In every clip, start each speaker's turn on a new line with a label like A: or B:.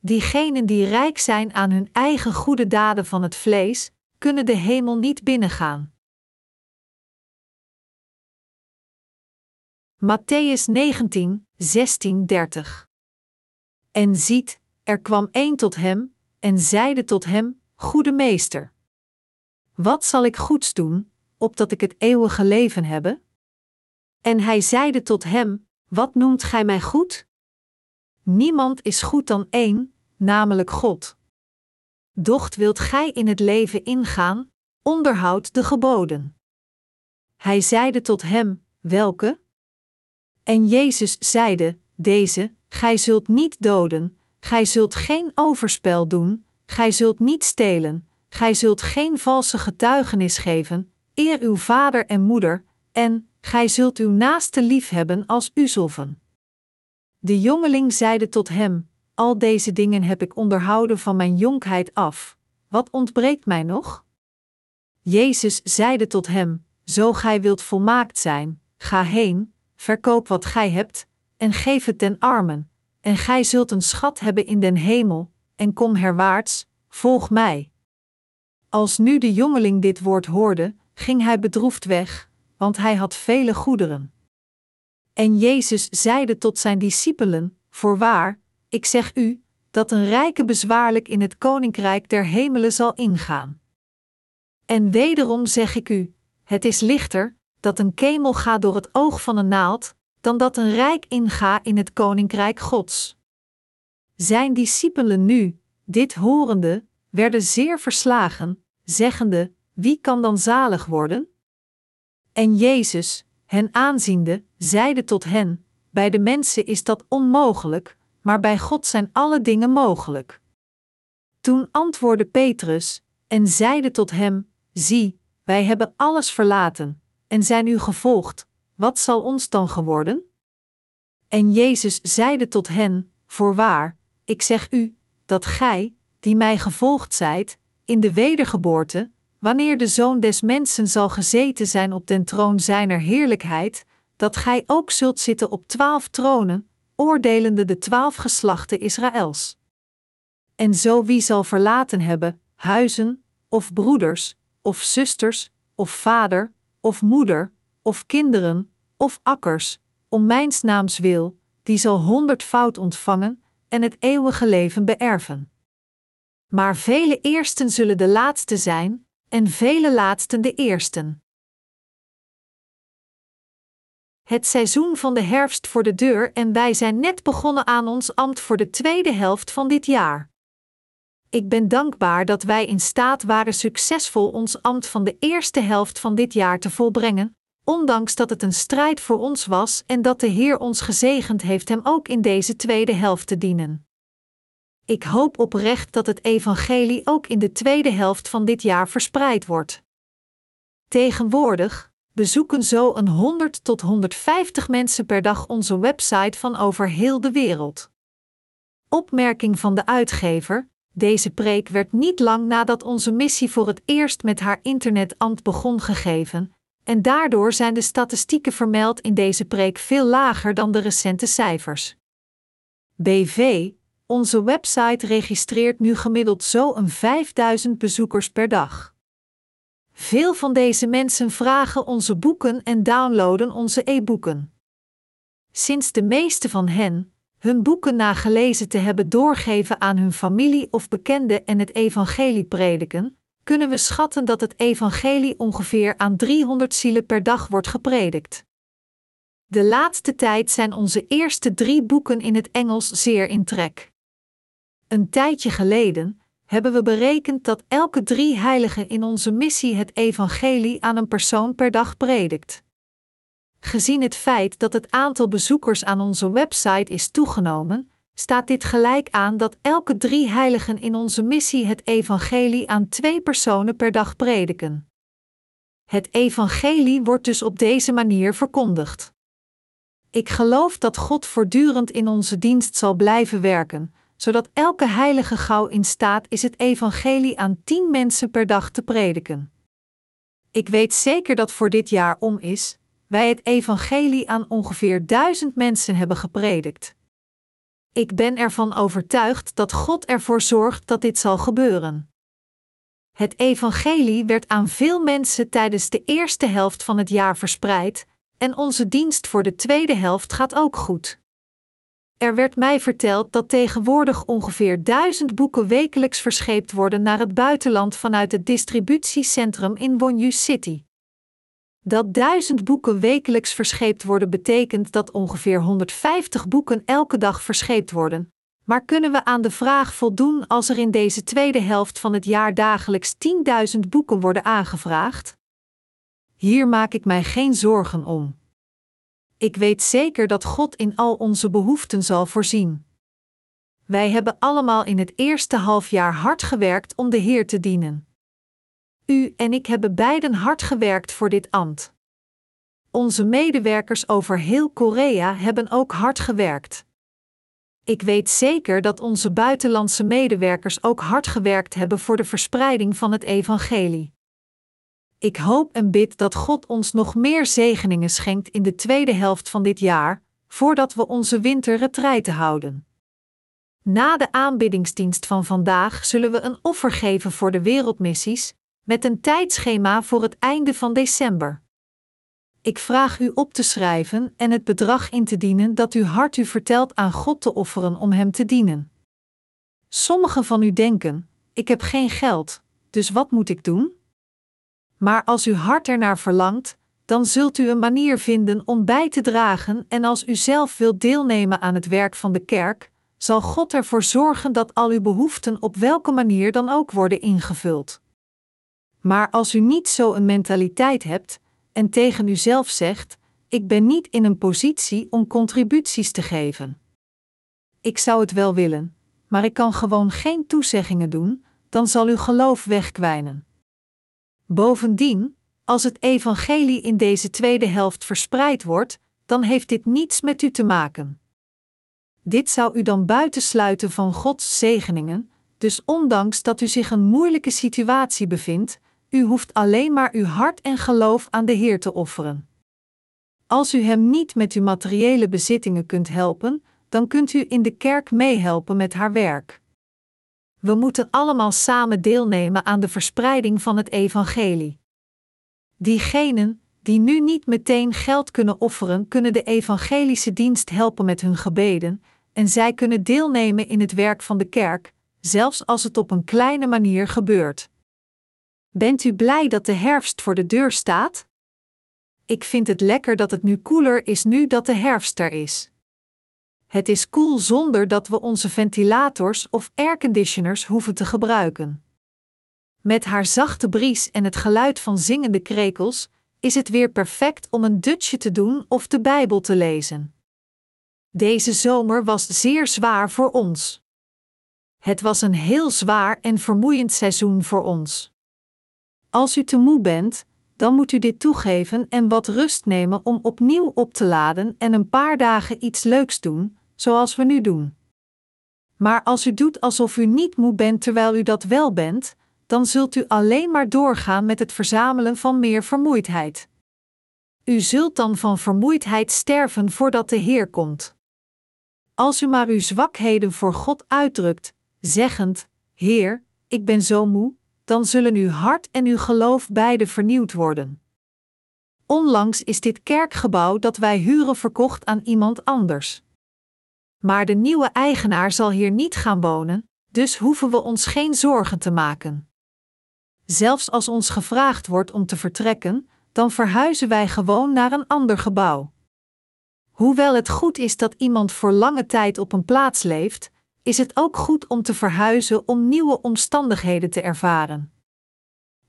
A: diegenen die rijk zijn aan hun eigen goede daden van het vlees, kunnen de hemel niet binnengaan. Matthäus 19, 16, 30. En ziet, er kwam een tot hem, en zeide tot hem: Goede meester. Wat zal ik goeds doen, opdat ik het eeuwige leven hebbe? En hij zeide tot hem: Wat noemt gij mij goed? Niemand is goed dan één, namelijk God. Docht wilt gij in het leven ingaan, onderhoud de geboden. Hij zeide tot hem: Welke? En Jezus zeide: Deze: Gij zult niet doden, gij zult geen overspel doen, gij zult niet stelen, gij zult geen valse getuigenis geven, eer uw vader en moeder, en gij zult uw naaste lief hebben als uzelven. De jongeling zeide tot hem: Al deze dingen heb ik onderhouden van mijn jonkheid af. Wat ontbreekt mij nog? Jezus zeide tot hem: Zo gij wilt volmaakt zijn, ga heen, verkoop wat gij hebt, en geef het den armen, en gij zult een schat hebben in den hemel, en kom herwaarts, volg mij. Als nu de jongeling dit woord hoorde, ging hij bedroefd weg, want hij had vele goederen. En Jezus zeide tot zijn discipelen: Voorwaar, ik zeg u, dat een rijke bezwaarlijk in het koninkrijk der hemelen zal ingaan. En wederom zeg ik u: het is lichter dat een kemel gaat door het oog van een naald, dan dat een rijk inga in het koninkrijk Gods. Zijn discipelen nu, dit horende, werden zeer verslagen, zeggende: Wie kan dan zalig worden? En Jezus, hen aanziende, zeide tot hen: Bij de mensen is dat onmogelijk, maar bij God zijn alle dingen mogelijk. Toen antwoordde Petrus en zeide tot hem: Zie, wij hebben alles verlaten en zijn u gevolgd. Wat zal ons dan geworden? En Jezus zeide tot hen: Voorwaar, ik zeg u, dat gij, die mij gevolgd zijt, in de wedergeboorte, wanneer de Zoon des Mensen zal gezeten zijn op den troon zijner heerlijkheid, dat gij ook zult zitten op twaalf tronen, oordelende de twaalf geslachten Israëls. En zo wie zal verlaten hebben, huizen, of broeders, of zusters, of vader, of moeder, of kinderen, of akkers, om mijns naams wil, die zal honderdvoud ontvangen en het eeuwige leven beërven. Maar vele eersten zullen de laatste zijn, en vele laatsten de eersten. Het seizoen van de herfst voor de deur en wij zijn net begonnen aan ons ambt voor de tweede helft van dit jaar. Ik ben dankbaar dat wij in staat waren succesvol ons ambt van de eerste helft van dit jaar te volbrengen, ondanks dat het een strijd voor ons was en dat de Heer ons gezegend heeft hem ook in deze tweede helft te dienen. Ik hoop oprecht dat het evangelie ook in de tweede helft van dit jaar verspreid wordt. Tegenwoordig bezoeken zo een 100 tot 150 mensen per dag onze website van over heel de wereld. Opmerking van de uitgever: deze preek werd niet lang nadat onze missie voor het eerst met haar internetambt begon gegeven, en daardoor zijn de statistieken vermeld in deze preek veel lager dan de recente cijfers. BV, onze website registreert nu gemiddeld zo een 5000 bezoekers per dag. Veel van deze mensen vragen onze boeken en downloaden onze e-boeken. Sinds de meeste van hen, hun boeken nagelezen te hebben doorgeven aan hun familie of bekenden en het evangelie prediken, kunnen we schatten dat het evangelie ongeveer aan 300 zielen per dag wordt gepredikt. De laatste tijd zijn onze eerste drie boeken in het Engels zeer in trek. Een tijdje geleden hebben we berekend dat elke drie heiligen in onze missie het evangelie aan een persoon per dag predikt. Gezien het feit dat het aantal bezoekers aan onze website is toegenomen, staat dit gelijk aan dat elke drie heiligen in onze missie het evangelie aan twee personen per dag prediken. Het evangelie wordt dus op deze manier verkondigd. Ik geloof dat God voortdurend in onze dienst zal blijven werken, zodat elke heilige gauw in staat is het evangelie aan tien mensen per dag te prediken. Ik weet zeker dat voor dit jaar om is, wij het evangelie aan ongeveer duizend mensen hebben gepredikt. Ik ben ervan overtuigd dat God ervoor zorgt dat dit zal gebeuren. Het evangelie werd aan veel mensen tijdens de eerste helft van het jaar verspreid, en onze dienst voor de tweede helft gaat ook goed. Er werd mij verteld dat tegenwoordig ongeveer duizend boeken wekelijks verscheept worden naar het buitenland vanuit het distributiecentrum in Wonju City. Dat duizend boeken wekelijks verscheept worden betekent dat ongeveer 150 boeken elke dag verscheept worden. Maar kunnen we aan de vraag voldoen als er in deze tweede helft van het jaar dagelijks 10.000 boeken worden aangevraagd? Hier maak ik mij geen zorgen om. Ik weet zeker dat God in al onze behoeften zal voorzien. Wij hebben allemaal in het eerste halfjaar hard gewerkt om de Heer te dienen. U en ik hebben beiden hard gewerkt voor dit ambt. Onze medewerkers over heel Korea hebben ook hard gewerkt. Ik weet zeker dat onze buitenlandse medewerkers ook hard gewerkt hebben voor de verspreiding van het evangelie. Ik hoop en bid dat God ons nog meer zegeningen schenkt in de tweede helft van dit jaar, voordat we onze winterretreiten houden. Na de aanbiddingsdienst van vandaag zullen we een offer geven voor de wereldmissies, met een tijdschema voor het einde van december. Ik vraag u op te schrijven en het bedrag in te dienen dat uw hart u vertelt aan God te offeren om Hem te dienen. Sommigen van u denken: ik heb geen geld, dus wat moet ik doen? Maar als uw hart ernaar verlangt, dan zult u een manier vinden om bij te dragen en als u zelf wilt deelnemen aan het werk van de kerk, zal God ervoor zorgen dat al uw behoeften op welke manier dan ook worden ingevuld. Maar als u niet zo een mentaliteit hebt en tegen uzelf zegt: Ik ben niet in een positie om contributies te geven. Ik zou het wel willen, maar ik kan gewoon geen toezeggingen doen, dan zal uw geloof wegkwijnen. Bovendien, als het evangelie in deze tweede helft verspreid wordt, dan heeft dit niets met u te maken. Dit zou u dan buitensluiten van Gods zegeningen, dus ondanks dat u zich een moeilijke situatie bevindt, u hoeft alleen maar uw hart en geloof aan de Heer te offeren. Als u Hem niet met uw materiële bezittingen kunt helpen, dan kunt u in de kerk meehelpen met haar werk. We moeten allemaal samen deelnemen aan de verspreiding van het evangelie. Diegenen die nu niet meteen geld kunnen offeren, kunnen de evangelische dienst helpen met hun gebeden, en zij kunnen deelnemen in het werk van de kerk, zelfs als het op een kleine manier gebeurt. Bent u blij dat de herfst voor de deur staat? Ik vind het lekker dat het nu koeler is nu dat de herfst er is. Het is koel zonder dat we onze ventilators of airconditioners hoeven te gebruiken. Met haar zachte bries en het geluid van zingende krekels is het weer perfect om een dutje te doen of de Bijbel te lezen. Deze zomer was zeer zwaar voor ons. Het was een heel zwaar en vermoeiend seizoen voor ons. Als u te moe bent, dan moet u dit toegeven en wat rust nemen om opnieuw op te laden en een paar dagen iets leuks doen, zoals we nu doen. Maar als u doet alsof u niet moe bent terwijl u dat wel bent, dan zult u alleen maar doorgaan met het verzamelen van meer vermoeidheid. U zult dan van vermoeidheid sterven voordat de Heer komt. Als u maar uw zwakheden voor God uitdrukt, zeggend: Heer, ik ben zo moe, dan zullen uw hart en uw geloof beide vernieuwd worden. Onlangs is dit kerkgebouw dat wij huren verkocht aan iemand anders. Maar de nieuwe eigenaar zal hier niet gaan wonen, dus hoeven we ons geen zorgen te maken. Zelfs als ons gevraagd wordt om te vertrekken, dan verhuizen wij gewoon naar een ander gebouw. Hoewel het goed is dat iemand voor lange tijd op een plaats leeft, is het ook goed om te verhuizen om nieuwe omstandigheden te ervaren.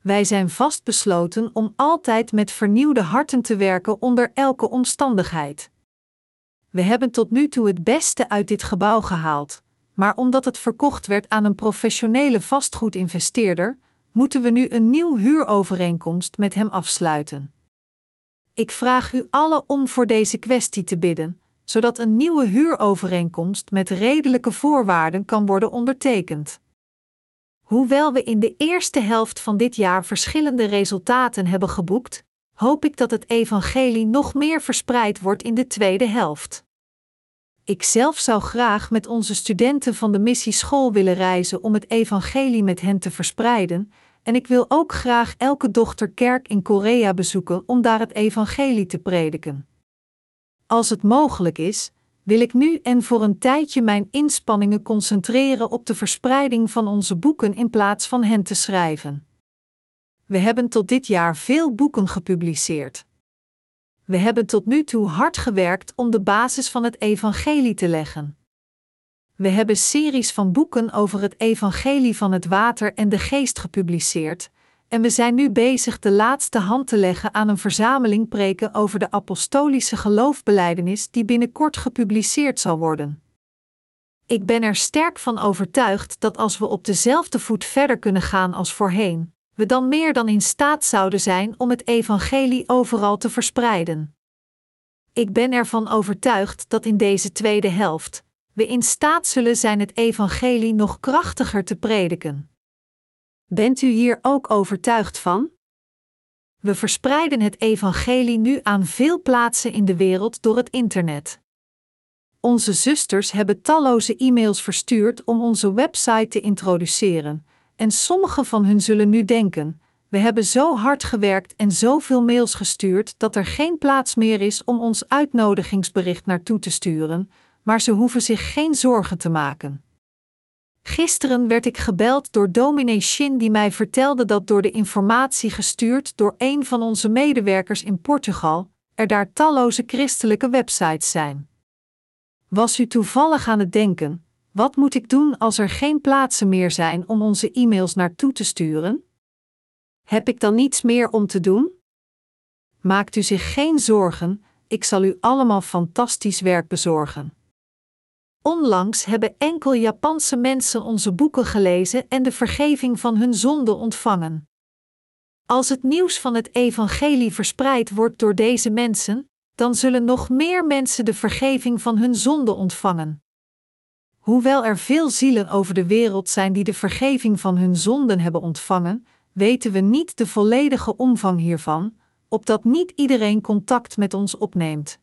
A: Wij zijn vastbesloten om altijd met vernieuwde harten te werken onder elke omstandigheid. We hebben tot nu toe het beste uit dit gebouw gehaald, maar omdat het verkocht werd aan een professionele vastgoedinvesteerder, moeten we nu een nieuw huurovereenkomst met hem afsluiten. Ik vraag u alle om voor deze kwestie te bidden, zodat een nieuwe huurovereenkomst met redelijke voorwaarden kan worden ondertekend. Hoewel we in de eerste helft van dit jaar verschillende resultaten hebben geboekt, hoop ik dat het evangelie nog meer verspreid wordt in de tweede helft. Ik zelf zou graag met onze studenten van de missieschool willen reizen om het evangelie met hen te verspreiden, en ik wil ook graag elke dochterkerk in Korea bezoeken om daar het evangelie te prediken. Als het mogelijk is, wil ik nu en voor een tijdje mijn inspanningen concentreren op de verspreiding van onze boeken in plaats van hen te schrijven. We hebben tot dit jaar veel boeken gepubliceerd. We hebben tot nu toe hard gewerkt om de basis van het evangelie te leggen. We hebben series van boeken over het evangelie van het water en de geest gepubliceerd, en we zijn nu bezig de laatste hand te leggen aan een verzameling preken over de apostolische geloofbeleidenis die binnenkort gepubliceerd zal worden. Ik ben er sterk van overtuigd dat als we op dezelfde voet verder kunnen gaan als voorheen, we dan meer dan in staat zouden zijn om het evangelie overal te verspreiden. Ik ben ervan overtuigd dat in deze tweede helft we in staat zullen zijn het evangelie nog krachtiger te prediken. Bent u hier ook overtuigd van? We verspreiden het evangelie nu aan veel plaatsen in de wereld door het internet. Onze zusters hebben talloze e-mails verstuurd om onze website te introduceren, en sommige van hun zullen nu denken: we hebben zo hard gewerkt en zoveel mails gestuurd dat er geen plaats meer is om ons uitnodigingsbericht naartoe te sturen, maar ze hoeven zich geen zorgen te maken. Gisteren werd ik gebeld door dominee Shin die mij vertelde dat door de informatie gestuurd door een van onze medewerkers in Portugal, er daar talloze christelijke websites zijn. Was u toevallig aan het denken: wat moet ik doen als er geen plaatsen meer zijn om onze e-mails naartoe te sturen? Heb ik dan niets meer om te doen? Maakt u zich geen zorgen, ik zal u allemaal fantastisch werk bezorgen. Onlangs hebben enkel Japanse mensen onze boeken gelezen en de vergeving van hun zonden ontvangen. Als het nieuws van het evangelie verspreid wordt door deze mensen, dan zullen nog meer mensen de vergeving van hun zonden ontvangen. Hoewel er veel zielen over de wereld zijn die de vergeving van hun zonden hebben ontvangen, weten we niet de volledige omvang hiervan, opdat niet iedereen contact met ons opneemt.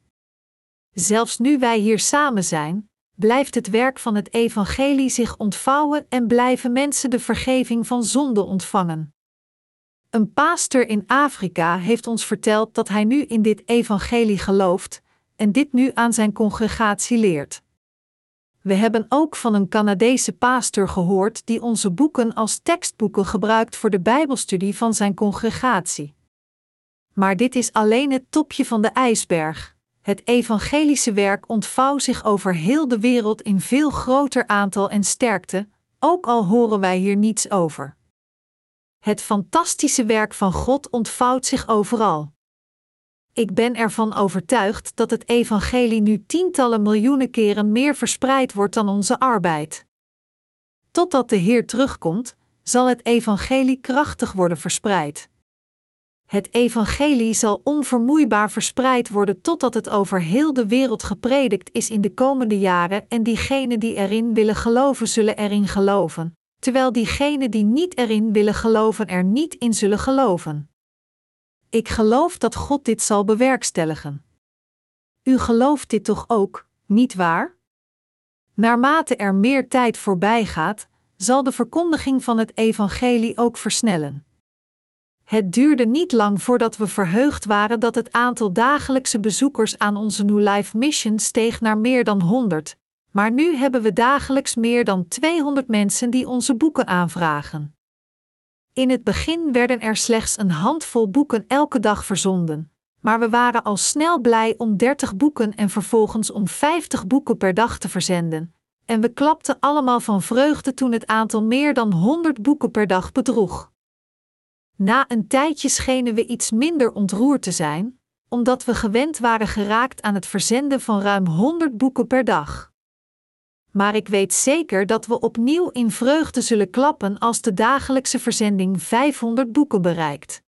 A: Zelfs nu wij hier samen zijn, blijft het werk van het evangelie zich ontvouwen en blijven mensen de vergeving van zonde ontvangen. Een pastor in Afrika heeft ons verteld dat hij nu in dit evangelie gelooft en dit nu aan zijn congregatie leert. We hebben ook van een Canadese pastor gehoord die onze boeken als tekstboeken gebruikt voor de Bijbelstudie van zijn congregatie. Maar dit is alleen het topje van de ijsberg. Het evangelische werk ontvouwt zich over heel de wereld in veel groter aantal en sterkte, ook al horen wij hier niets over. Het fantastische werk van God ontvouwt zich overal. Ik ben ervan overtuigd dat het evangelie nu tientallen miljoenen keren meer verspreid wordt dan onze arbeid. Totdat de Heer terugkomt, zal het evangelie krachtig worden verspreid. Het evangelie zal onvermoeibaar verspreid worden totdat het over heel de wereld gepredikt is in de komende jaren en diegenen die erin willen geloven zullen erin geloven, terwijl diegenen die niet erin willen geloven er niet in zullen geloven. Ik geloof dat God dit zal bewerkstelligen. U gelooft dit toch ook, niet waar? Naarmate er meer tijd voorbij gaat, zal de verkondiging van het evangelie ook versnellen. Het duurde niet lang voordat we verheugd waren dat het aantal dagelijkse bezoekers aan onze New Life Mission steeg naar meer dan 100, maar nu hebben we dagelijks meer dan 200 mensen die onze boeken aanvragen. In het begin werden er slechts een handvol boeken elke dag verzonden, maar we waren al snel blij om 30 boeken en vervolgens om 50 boeken per dag te verzenden. En we klapten allemaal van vreugde toen het aantal meer dan 100 boeken per dag bedroeg. Na een tijdje schenen we iets minder ontroerd te zijn, omdat we gewend waren geraakt aan het verzenden van ruim 100 boeken per dag. Maar ik weet zeker dat we opnieuw in vreugde zullen klappen als de dagelijkse verzending 500 boeken bereikt.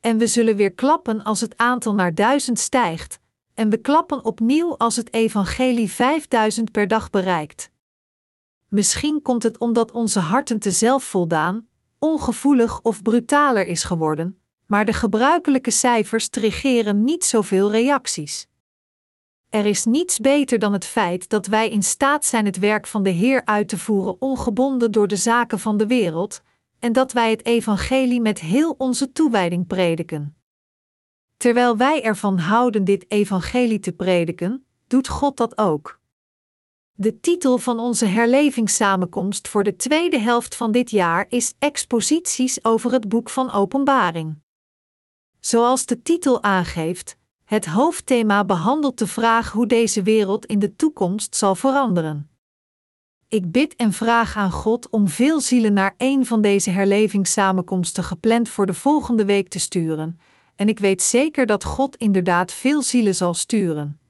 A: En we zullen weer klappen als het aantal naar 1000 stijgt, en we klappen opnieuw als het evangelie 5000 per dag bereikt. Misschien komt het omdat onze harten te zelfvoldaan, ongevoelig of brutaler is geworden, maar de gebruikelijke cijfers triggeren niet zoveel reacties. Er is niets beter dan het feit dat wij in staat zijn het werk van de Heer uit te voeren ongebonden door de zaken van de wereld, en dat wij het evangelie met heel onze toewijding prediken. Terwijl wij ervan houden dit evangelie te prediken, doet God dat ook. De titel van onze herlevingssamenkomst voor de tweede helft van dit jaar is Exposities over het boek van Openbaring. Zoals de titel aangeeft, het hoofdthema behandelt de vraag hoe deze wereld in de toekomst zal veranderen. Ik bid en vraag aan God om veel zielen naar een van deze herlevingssamenkomsten gepland voor de volgende week te sturen, en ik weet zeker dat God inderdaad veel zielen zal sturen.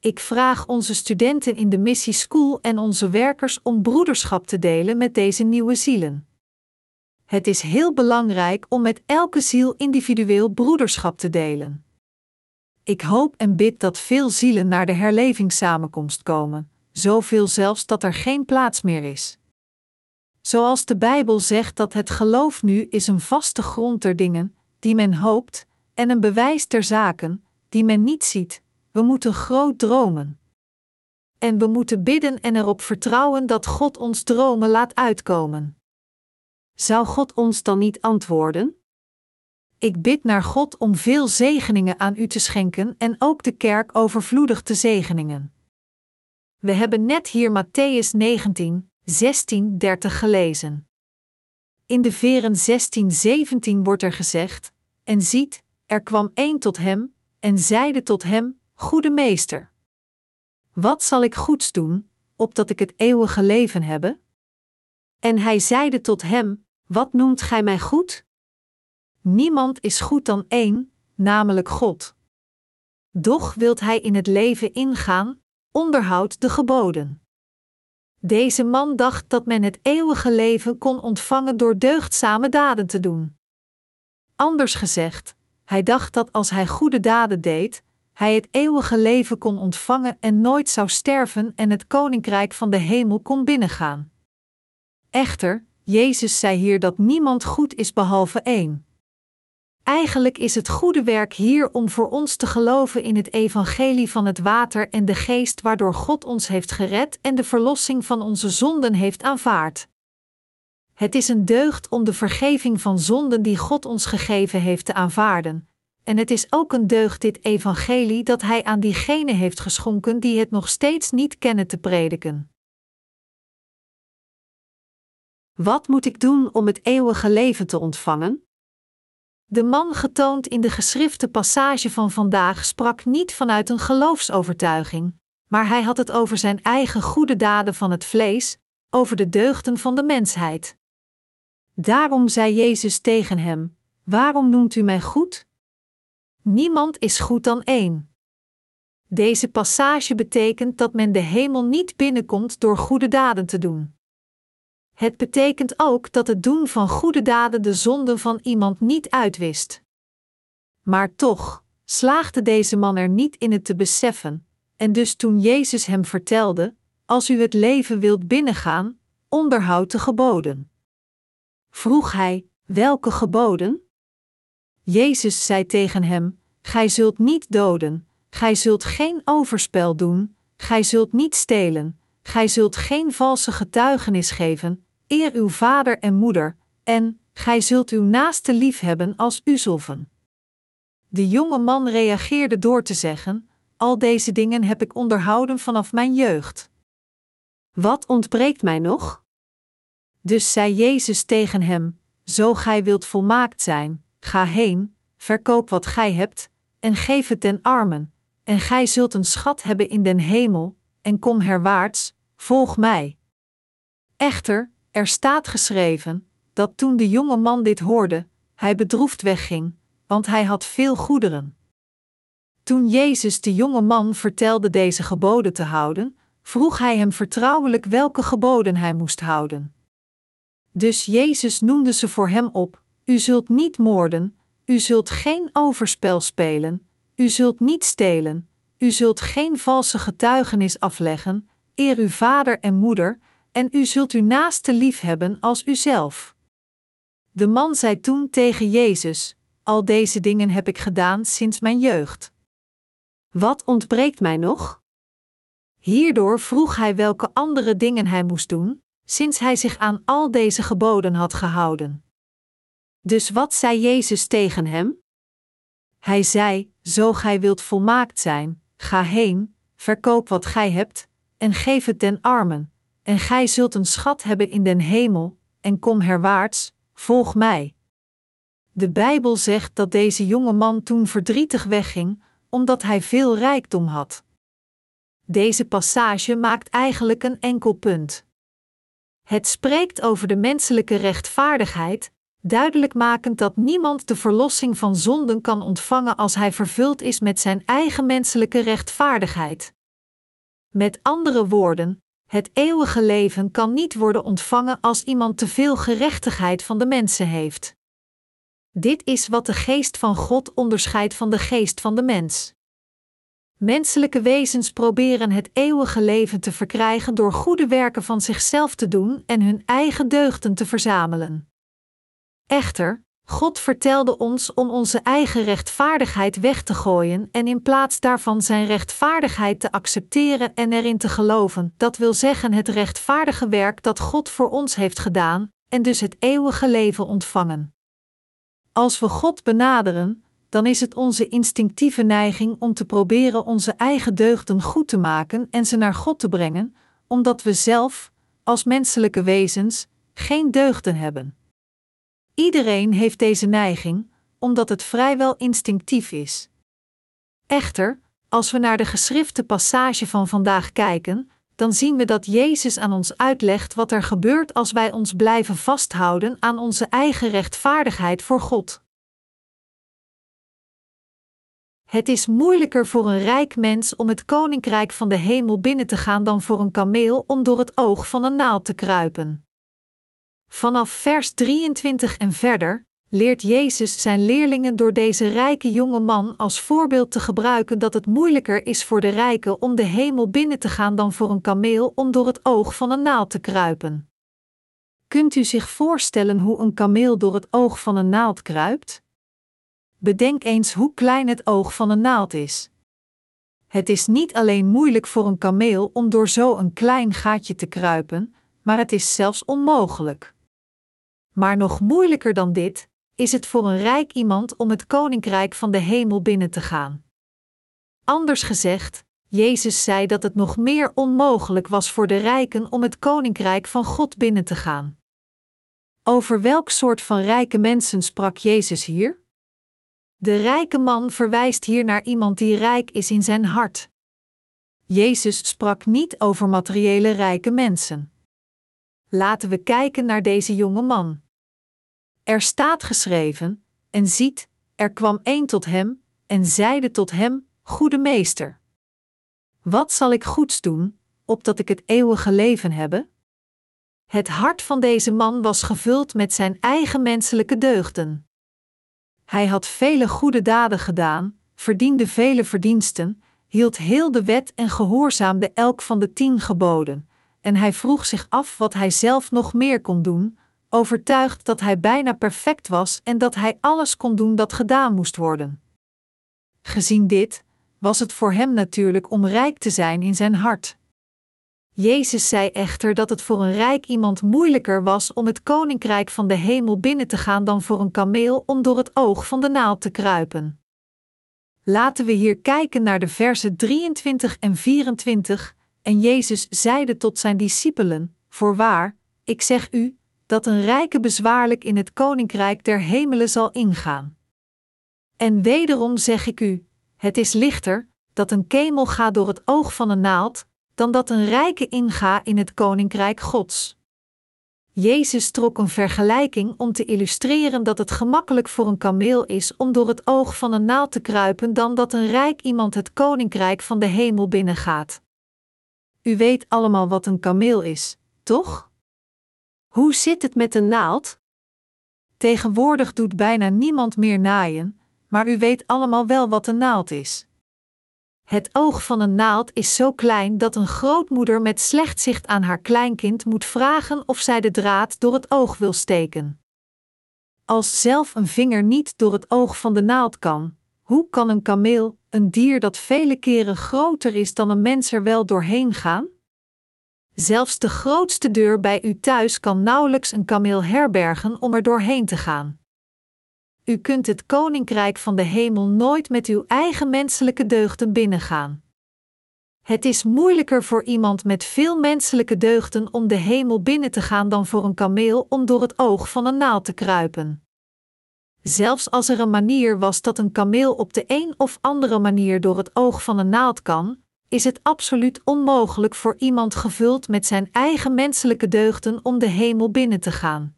A: Ik vraag onze studenten in de Missie School en onze werkers om broederschap te delen met deze nieuwe zielen. Het is heel belangrijk om met elke ziel individueel broederschap te delen. Ik hoop en bid dat veel zielen naar de herlevingssamenkomst komen, zoveel zelfs dat er geen plaats meer is. Zoals de Bijbel zegt dat het geloof nu is een vaste grond der dingen, die men hoopt, en een bewijs der zaken, die men niet ziet, we moeten groot dromen. En we moeten bidden en erop vertrouwen dat God ons dromen laat uitkomen. Zou God ons dan niet antwoorden? Ik bid naar God om veel zegeningen aan u te schenken en ook de kerk overvloedig te zegeningen. We hebben net hier Matthäus 19, 16, 30 gelezen. In de veren 16, 17 wordt er gezegd: En ziet, er kwam één tot hem, en zeide tot hem: Goede meester. Wat zal ik goeds doen, opdat ik het eeuwige leven hebbe? En hij zeide tot hem: Wat noemt gij mij goed? Niemand is goed dan één, namelijk God. Doch wilt hij in het leven ingaan, onderhoud de geboden. Deze man dacht dat men het eeuwige leven kon ontvangen door deugdzame daden te doen. Anders gezegd, hij dacht dat als hij goede daden deed, hij het eeuwige leven kon ontvangen en nooit zou sterven en het koninkrijk van de hemel kon binnengaan. Echter, Jezus zei hier dat niemand goed is behalve één. Eigenlijk is het goede werk hier om voor ons te geloven in het evangelie van het water en de geest waardoor God ons heeft gered en de verlossing van onze zonden heeft aanvaard. Het is een deugd om de vergeving van zonden die God ons gegeven heeft te aanvaarden, en het is ook een deugd dit evangelie dat Hij aan diegenen heeft geschonken die het nog steeds niet kennen te prediken. Wat moet ik doen om het eeuwige leven te ontvangen? De man getoond in de geschrifte passage van vandaag sprak niet vanuit een geloofsovertuiging, maar hij had het over zijn eigen goede daden van het vlees, over de deugden van de mensheid. Daarom zei Jezus tegen hem: Waarom noemt u mij goed? Niemand is goed dan één. Deze passage betekent dat men de hemel niet binnenkomt door goede daden te doen. Het betekent ook dat het doen van goede daden de zonde van iemand niet uitwist. Maar toch slaagde deze man er niet in het te beseffen, en dus toen Jezus hem vertelde: Als u het leven wilt binnengaan, onderhoud de geboden. Vroeg hij: Welke geboden? Jezus zei tegen hem: Gij zult niet doden, gij zult geen overspel doen, gij zult niet stelen, gij zult geen valse getuigenis geven, eer uw vader en moeder, en gij zult uw naaste lief hebben als uzelven. De jonge man reageerde door te zeggen: Al deze dingen heb ik onderhouden vanaf mijn jeugd. Wat ontbreekt mij nog? Dus zei Jezus tegen hem: Zo gij wilt volmaakt zijn, ga heen, verkoop wat gij hebt, en geef het den armen, en gij zult een schat hebben in den hemel, en kom herwaarts, volg mij. Echter, er staat geschreven dat toen de jonge man dit hoorde, hij bedroefd wegging, want hij had veel goederen. Toen Jezus de jonge man vertelde deze geboden te houden, vroeg hij hem vertrouwelijk welke geboden hij moest houden. Dus Jezus noemde ze voor hem op: U zult niet moorden, u zult geen overspel spelen, u zult niet stelen, u zult geen valse getuigenis afleggen, eer uw vader en moeder, en u zult uw naaste lief hebben als uzelf. De man zei toen tegen Jezus: Al deze dingen heb ik gedaan sinds mijn jeugd. Wat ontbreekt mij nog? Hierdoor vroeg hij welke andere dingen hij moest doen, sinds hij zich aan al deze geboden had gehouden. Dus wat zei Jezus tegen hem? Hij zei: Zo gij wilt volmaakt zijn, ga heen, verkoop wat gij hebt, en geef het den armen, en gij zult een schat hebben in den hemel, en kom herwaarts, volg mij. De Bijbel zegt dat deze jonge man toen verdrietig wegging, omdat hij veel rijkdom had. Deze passage maakt eigenlijk een enkel punt. Het spreekt over de menselijke rechtvaardigheid, duidelijk makend dat niemand de verlossing van zonden kan ontvangen als hij vervuld is met zijn eigen menselijke rechtvaardigheid. Met andere woorden, het eeuwige leven kan niet worden ontvangen als iemand te veel gerechtigheid van de mensen heeft. Dit is wat de geest van God onderscheidt van de geest van de mens. Menselijke wezens proberen het eeuwige leven te verkrijgen door goede werken van zichzelf te doen en hun eigen deugden te verzamelen. Echter, God vertelde ons om onze eigen rechtvaardigheid weg te gooien en in plaats daarvan Zijn rechtvaardigheid te accepteren en erin te geloven, dat wil zeggen het rechtvaardige werk dat God voor ons heeft gedaan, en dus het eeuwige leven ontvangen. Als we God benaderen, dan is het onze instinctieve neiging om te proberen onze eigen deugden goed te maken en ze naar God te brengen, omdat we zelf, als menselijke wezens, geen deugden hebben. Iedereen heeft deze neiging, omdat het vrijwel instinctief is. Echter, als we naar de geschrifte passage van vandaag kijken, dan zien we dat Jezus aan ons uitlegt wat er gebeurt als wij ons blijven vasthouden aan onze eigen rechtvaardigheid voor God. Het is moeilijker voor een rijk mens om het koninkrijk van de hemel binnen te gaan dan voor een kameel om door het oog van een naald te kruipen. Vanaf vers 23 en verder leert Jezus zijn leerlingen door deze rijke jonge man als voorbeeld te gebruiken dat het moeilijker is voor de rijken om de hemel binnen te gaan dan voor een kameel om door het oog van een naald te kruipen. Kunt u zich voorstellen hoe een kameel door het oog van een naald kruipt? Bedenk eens hoe klein het oog van een naald is. Het is niet alleen moeilijk voor een kameel om door zo'n klein gaatje te kruipen, maar het is zelfs onmogelijk. Maar nog moeilijker dan dit is het voor een rijk iemand om het koninkrijk van de hemel binnen te gaan. Anders gezegd, Jezus zei dat het nog meer onmogelijk was voor de rijken om het koninkrijk van God binnen te gaan. Over welk soort van rijke mensen sprak Jezus hier? De rijke man verwijst hier naar iemand die rijk is in zijn hart. Jezus sprak niet over materiële rijke mensen. Laten we kijken naar deze jonge man. Er staat geschreven: En ziet, er kwam een tot hem, en zeide tot hem: Goede meester. Wat zal ik goeds doen, opdat ik het eeuwige leven hebbe? Het hart van deze man was gevuld met zijn eigen menselijke deugden. Hij had vele goede daden gedaan, verdiende vele verdiensten, hield heel de wet en gehoorzaamde elk van de tien geboden, en hij vroeg zich af wat hij zelf nog meer kon doen, overtuigd dat hij bijna perfect was en dat hij alles kon doen dat gedaan moest worden. Gezien dit, was het voor hem natuurlijk om rijk te zijn in zijn hart. Jezus zei echter dat het voor een rijk iemand moeilijker was om het koninkrijk van de hemel binnen te gaan dan voor een kameel om door het oog van de naald te kruipen. Laten we hier kijken naar de versen 23 en 24. En Jezus zeide tot zijn discipelen: Voorwaar, ik zeg u, dat een rijke bezwaarlijk in het koninkrijk der hemelen zal ingaan. En wederom zeg ik u: het is lichter dat een kemel gaat door het oog van een naald, dan dat een rijke inga in het koninkrijk Gods. Jezus trok een vergelijking om te illustreren dat het gemakkelijk voor een kameel is om door het oog van een naald te kruipen dan dat een rijk iemand het koninkrijk van de hemel binnengaat. U weet allemaal wat een kameel is, toch? Hoe zit het met een naald? Tegenwoordig doet bijna niemand meer naaien, maar u weet allemaal wel wat een naald is. Het oog van een naald is zo klein dat een grootmoeder met slecht zicht aan haar kleinkind moet vragen of zij de draad door het oog wil steken. Als zelf een vinger niet door het oog van de naald kan, hoe kan een kameel, een dier dat vele keren groter is dan een mens er wel doorheen gaan? Zelfs de grootste deur bij u thuis kan nauwelijks een kameel herbergen om er doorheen te gaan. U kunt het koninkrijk van de hemel nooit met uw eigen menselijke deugden binnengaan. Het is moeilijker voor iemand met veel menselijke deugden om de hemel binnen te gaan dan voor een kameel om door het oog van een naald te kruipen. Zelfs als er een manier was dat een kameel op de een of andere manier door het oog van een naald kan, is het absoluut onmogelijk voor iemand gevuld met zijn eigen menselijke deugden om de hemel binnen te gaan.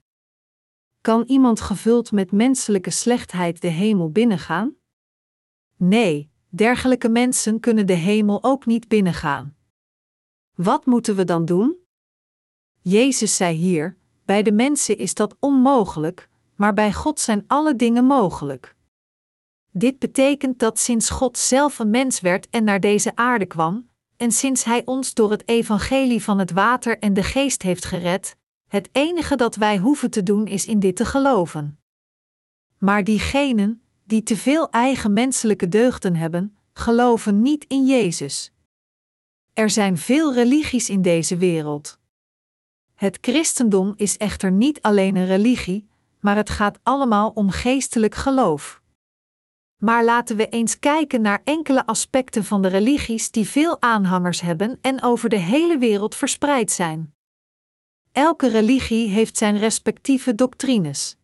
A: Kan iemand gevuld met menselijke slechtheid de hemel binnengaan? Nee, dergelijke mensen kunnen de hemel ook niet binnengaan. Wat moeten we dan doen? Jezus zei hier: bij de mensen is dat onmogelijk, maar bij God zijn alle dingen mogelijk. Dit betekent dat sinds God zelf een mens werd en naar deze aarde kwam, en sinds Hij ons door het evangelie van het water en de geest heeft gered, het enige dat wij hoeven te doen is in dit te geloven. Maar diegenen, die te veel eigen menselijke deugden hebben, geloven niet in Jezus. Er zijn veel religies in deze wereld. Het christendom is echter niet alleen een religie, maar het gaat allemaal om geestelijk geloof. Maar laten we eens kijken naar enkele aspecten van de religies die veel aanhangers hebben en over de hele wereld verspreid zijn. Elke religie heeft zijn respectieve doctrines.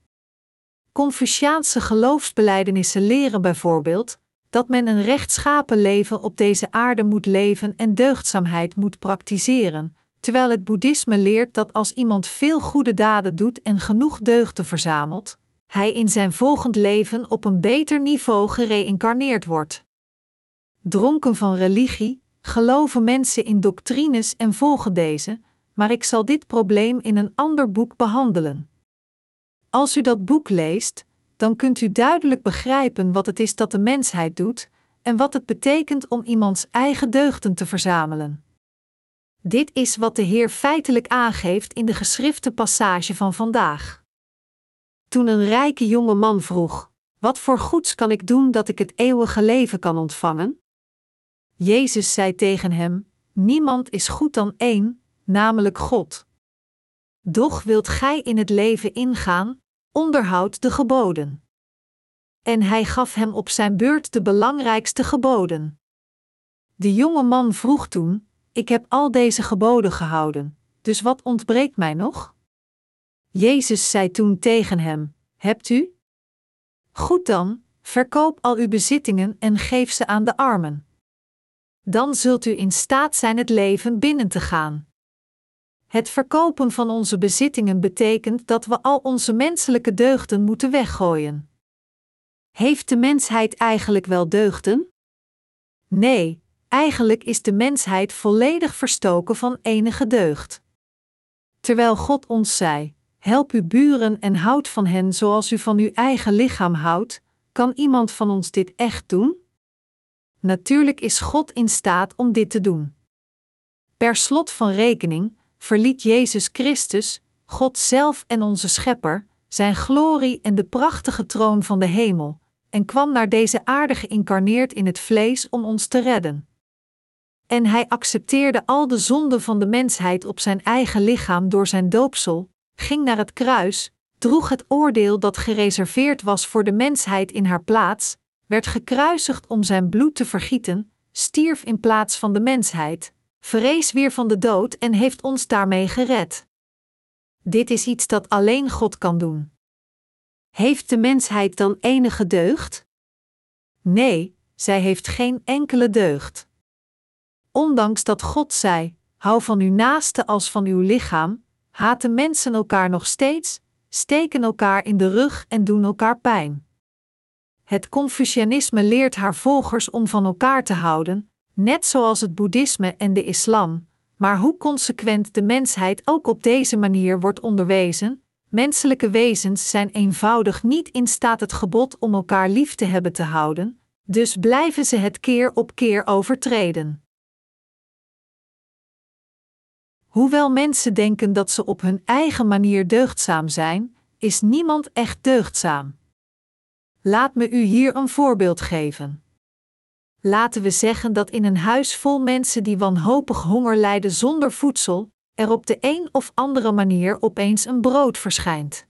A: Confuciaanse geloofsbelijdenissen leren bijvoorbeeld dat men een rechtschapen leven op deze aarde moet leven en deugdzaamheid moet praktiseren, terwijl het boeddhisme leert dat als iemand veel goede daden doet en genoeg deugden verzamelt, hij in zijn volgend leven op een beter niveau gereïncarneerd wordt. Dronken van religie, geloven mensen in doctrines en volgen deze, maar ik zal dit probleem in een ander boek behandelen. Als u dat boek leest, dan kunt u duidelijk begrijpen wat het is dat de mensheid doet en wat het betekent om iemands eigen deugden te verzamelen. Dit is wat de Heer feitelijk aangeeft in de geschrifte passage van vandaag. Toen een rijke jonge man vroeg: Wat voor goeds kan ik doen dat ik het eeuwige leven kan ontvangen? Jezus zei tegen hem: Niemand is goed dan één, namelijk God. Doch wilt gij in het leven ingaan, onderhoud de geboden. En hij gaf hem op zijn beurt de belangrijkste geboden. De jonge man vroeg toen: Ik heb al deze geboden gehouden, dus wat ontbreekt mij nog? Jezus zei toen tegen hem: Hebt u? Goed dan, verkoop al uw bezittingen en geef ze aan de armen. Dan zult u in staat zijn het leven binnen te gaan. Het verkopen van onze bezittingen betekent dat we al onze menselijke deugden moeten weggooien. Heeft de mensheid eigenlijk wel deugden? Nee, eigenlijk is de mensheid volledig verstoken van enige deugd. Terwijl God ons zei: Help uw buren en houd van hen zoals u van uw eigen lichaam houdt, kan iemand van ons dit echt doen? Natuurlijk is God in staat om dit te doen. Per slot van rekening verliet Jezus Christus, God zelf en onze Schepper, zijn glorie en de prachtige troon van de hemel, en kwam naar deze aarde geïncarneerd in het vlees om ons te redden. En hij accepteerde al de zonden van de mensheid op zijn eigen lichaam door zijn doopsel, ging naar het kruis, droeg het oordeel dat gereserveerd was voor de mensheid in haar plaats, werd gekruisigd om zijn bloed te vergieten, stierf in plaats van de mensheid, vrees weer van de dood en heeft ons daarmee gered. Dit is iets dat alleen God kan doen. Heeft de mensheid dan enige deugd? Nee, zij heeft geen enkele deugd. Ondanks dat God zei: Hou van uw naaste als van uw lichaam, haten mensen elkaar nog steeds, steken elkaar in de rug en doen elkaar pijn. Het Confucianisme leert haar volgers om van elkaar te houden, net zoals het Boeddhisme en de Islam, maar hoe consequent de mensheid ook op deze manier wordt onderwezen, menselijke wezens zijn eenvoudig niet in staat het gebod om elkaar lief te hebben te houden, dus blijven ze het keer op keer overtreden. Hoewel mensen denken dat ze op hun eigen manier deugdzaam zijn, is niemand echt deugdzaam. Laat me u hier een voorbeeld geven. laten we zeggen dat in een huis vol mensen die wanhopig honger lijden zonder voedsel, er op de een of andere manier opeens een brood verschijnt.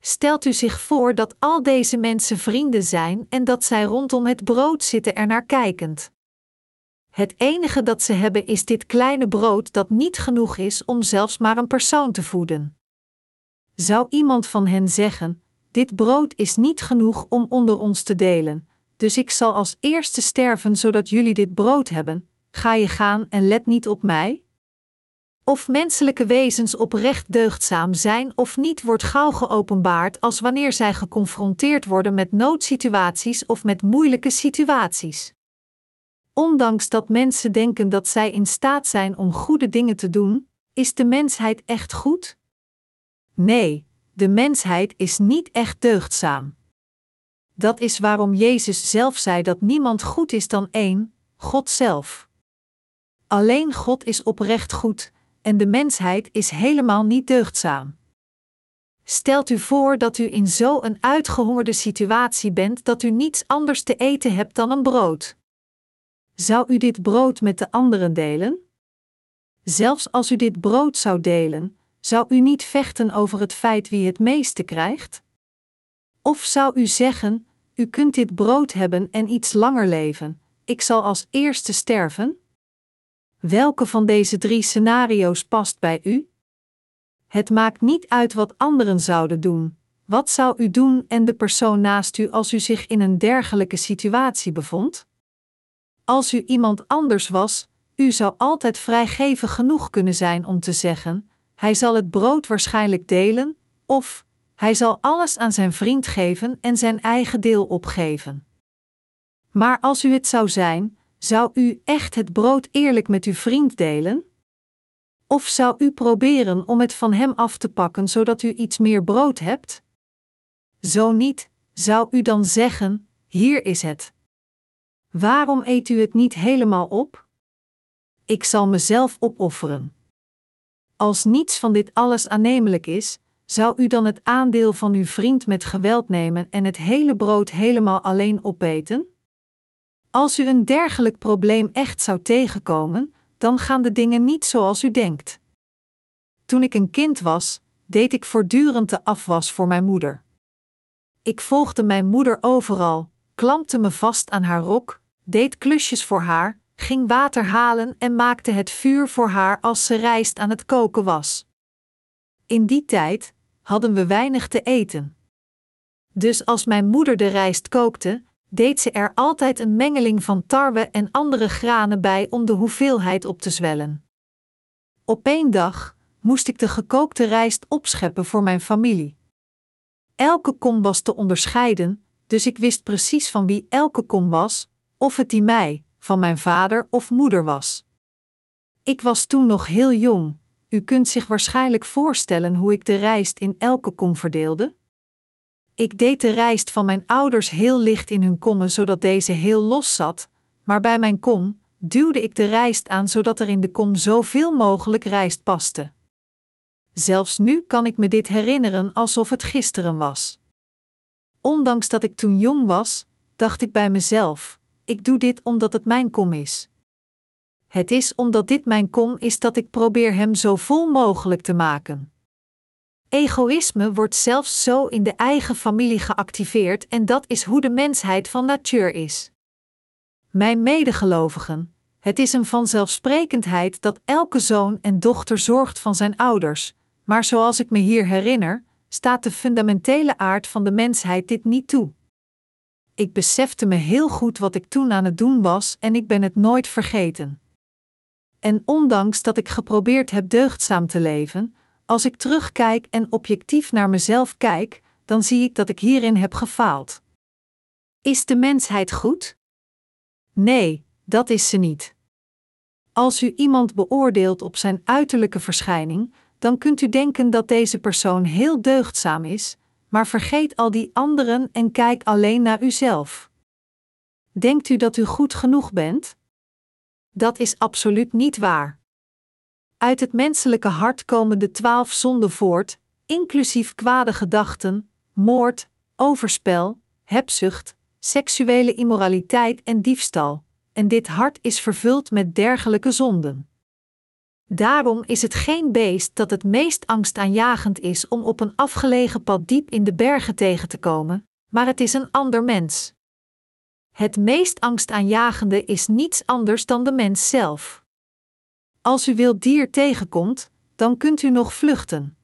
A: Stelt u zich voor dat al deze mensen vrienden zijn en dat zij rondom het brood zitten ernaar kijkend. Het enige dat ze hebben is dit kleine brood dat niet genoeg is om zelfs maar een persoon te voeden. Zou iemand van hen zeggen: Dit brood is niet genoeg om onder ons te delen, dus ik zal als eerste sterven zodat jullie dit brood hebben, ga je gaan en let niet op mij? Of menselijke wezens oprecht deugdzaam zijn of niet, wordt gauw geopenbaard als wanneer zij geconfronteerd worden met noodsituaties of met moeilijke situaties. Ondanks dat mensen denken dat zij in staat zijn om goede dingen te doen, is de mensheid echt goed? Nee, de mensheid is niet echt deugdzaam. Dat is waarom Jezus zelf zei dat niemand goed is dan één, God zelf. Alleen God is oprecht goed, en de mensheid is helemaal niet deugdzaam. Stelt u voor dat u in zo'n uitgehongerde situatie bent dat u niets anders te eten hebt dan een brood. Zou u dit brood met de anderen delen? Zelfs als u dit brood zou delen, zou u niet vechten over het feit wie het meeste krijgt? Of zou u zeggen: U kunt dit brood hebben en iets langer leven, ik zal als eerste sterven? Welke van deze drie scenario's past bij u? Het maakt niet uit wat anderen zouden doen. Wat zou u doen en de persoon naast u als u zich in een dergelijke situatie bevond? Als u iemand anders was, u zou altijd vrijgevig genoeg kunnen zijn om te zeggen: Hij zal het brood waarschijnlijk delen, of hij zal alles aan zijn vriend geven en zijn eigen deel opgeven. Maar als u het zou zijn, zou u echt het brood eerlijk met uw vriend delen? Of zou u proberen om het van hem af te pakken zodat u iets meer brood hebt? Zo niet, zou u dan zeggen: Hier is het. Waarom eet u het niet helemaal op? Ik zal mezelf opofferen. Als niets van dit alles aannemelijk is, zou u dan het aandeel van uw vriend met geweld nemen en het hele brood helemaal alleen opeten? Als u een dergelijk probleem echt zou tegenkomen, dan gaan de dingen niet zoals u denkt. Toen ik een kind was, deed ik voortdurend de afwas voor mijn moeder. Ik volgde mijn moeder overal, klampte me vast aan haar rok, deed klusjes voor haar, ging water halen en maakte het vuur voor haar als ze rijst aan het koken was. In die tijd hadden we weinig te eten. Dus als mijn moeder de rijst kookte, deed ze er altijd een mengeling van tarwe en andere granen bij om de hoeveelheid op te zwellen. Op één dag moest ik de gekookte rijst opscheppen voor mijn familie. Elke kom was te onderscheiden, dus ik wist precies van wie elke kom was, of het die mij, van mijn vader of moeder was. Ik was toen nog heel jong, u kunt zich waarschijnlijk voorstellen hoe ik de rijst in elke kom verdeelde. Ik deed de rijst van mijn ouders heel licht in hun kommen zodat deze heel los zat, maar bij mijn kom duwde ik de rijst aan zodat er in de kom zoveel mogelijk rijst paste. Zelfs nu kan ik me dit herinneren alsof het gisteren was. Ondanks dat ik toen jong was, dacht ik bij mezelf: ik doe dit omdat het mijn kom is. Het is omdat dit mijn kom is dat ik probeer hem zo vol mogelijk te maken. Egoïsme wordt zelfs zo in de eigen familie geactiveerd en dat is hoe de mensheid van natuur is. Mijn medegelovigen, het is een vanzelfsprekendheid dat elke zoon en dochter zorgt van zijn ouders, maar zoals ik me hier herinner, staat de fundamentele aard van de mensheid dit niet toe. Ik besefte me heel goed wat ik toen aan het doen was en ik ben het nooit vergeten. En ondanks dat ik geprobeerd heb deugdzaam te leven, als ik terugkijk en objectief naar mezelf kijk, dan zie ik dat ik hierin heb gefaald. Is de mensheid goed? Nee, dat is ze niet. Als u iemand beoordeelt op zijn uiterlijke verschijning, dan kunt u denken dat deze persoon heel deugdzaam is, maar vergeet al die anderen en kijk alleen naar uzelf. Denkt u dat u goed genoeg bent? Dat is absoluut niet waar. Uit het menselijke hart komen de twaalf zonden voort, inclusief kwade gedachten, moord, overspel, hebzucht, seksuele immoraliteit en diefstal, en dit hart is vervuld met dergelijke zonden. Daarom is het geen beest dat het meest angstaanjagend is om op een afgelegen pad diep in de bergen tegen te komen, maar het is een ander mens. Het meest angstaanjagende is niets anders dan de mens zelf. Als u wild dier tegenkomt, dan kunt u nog vluchten.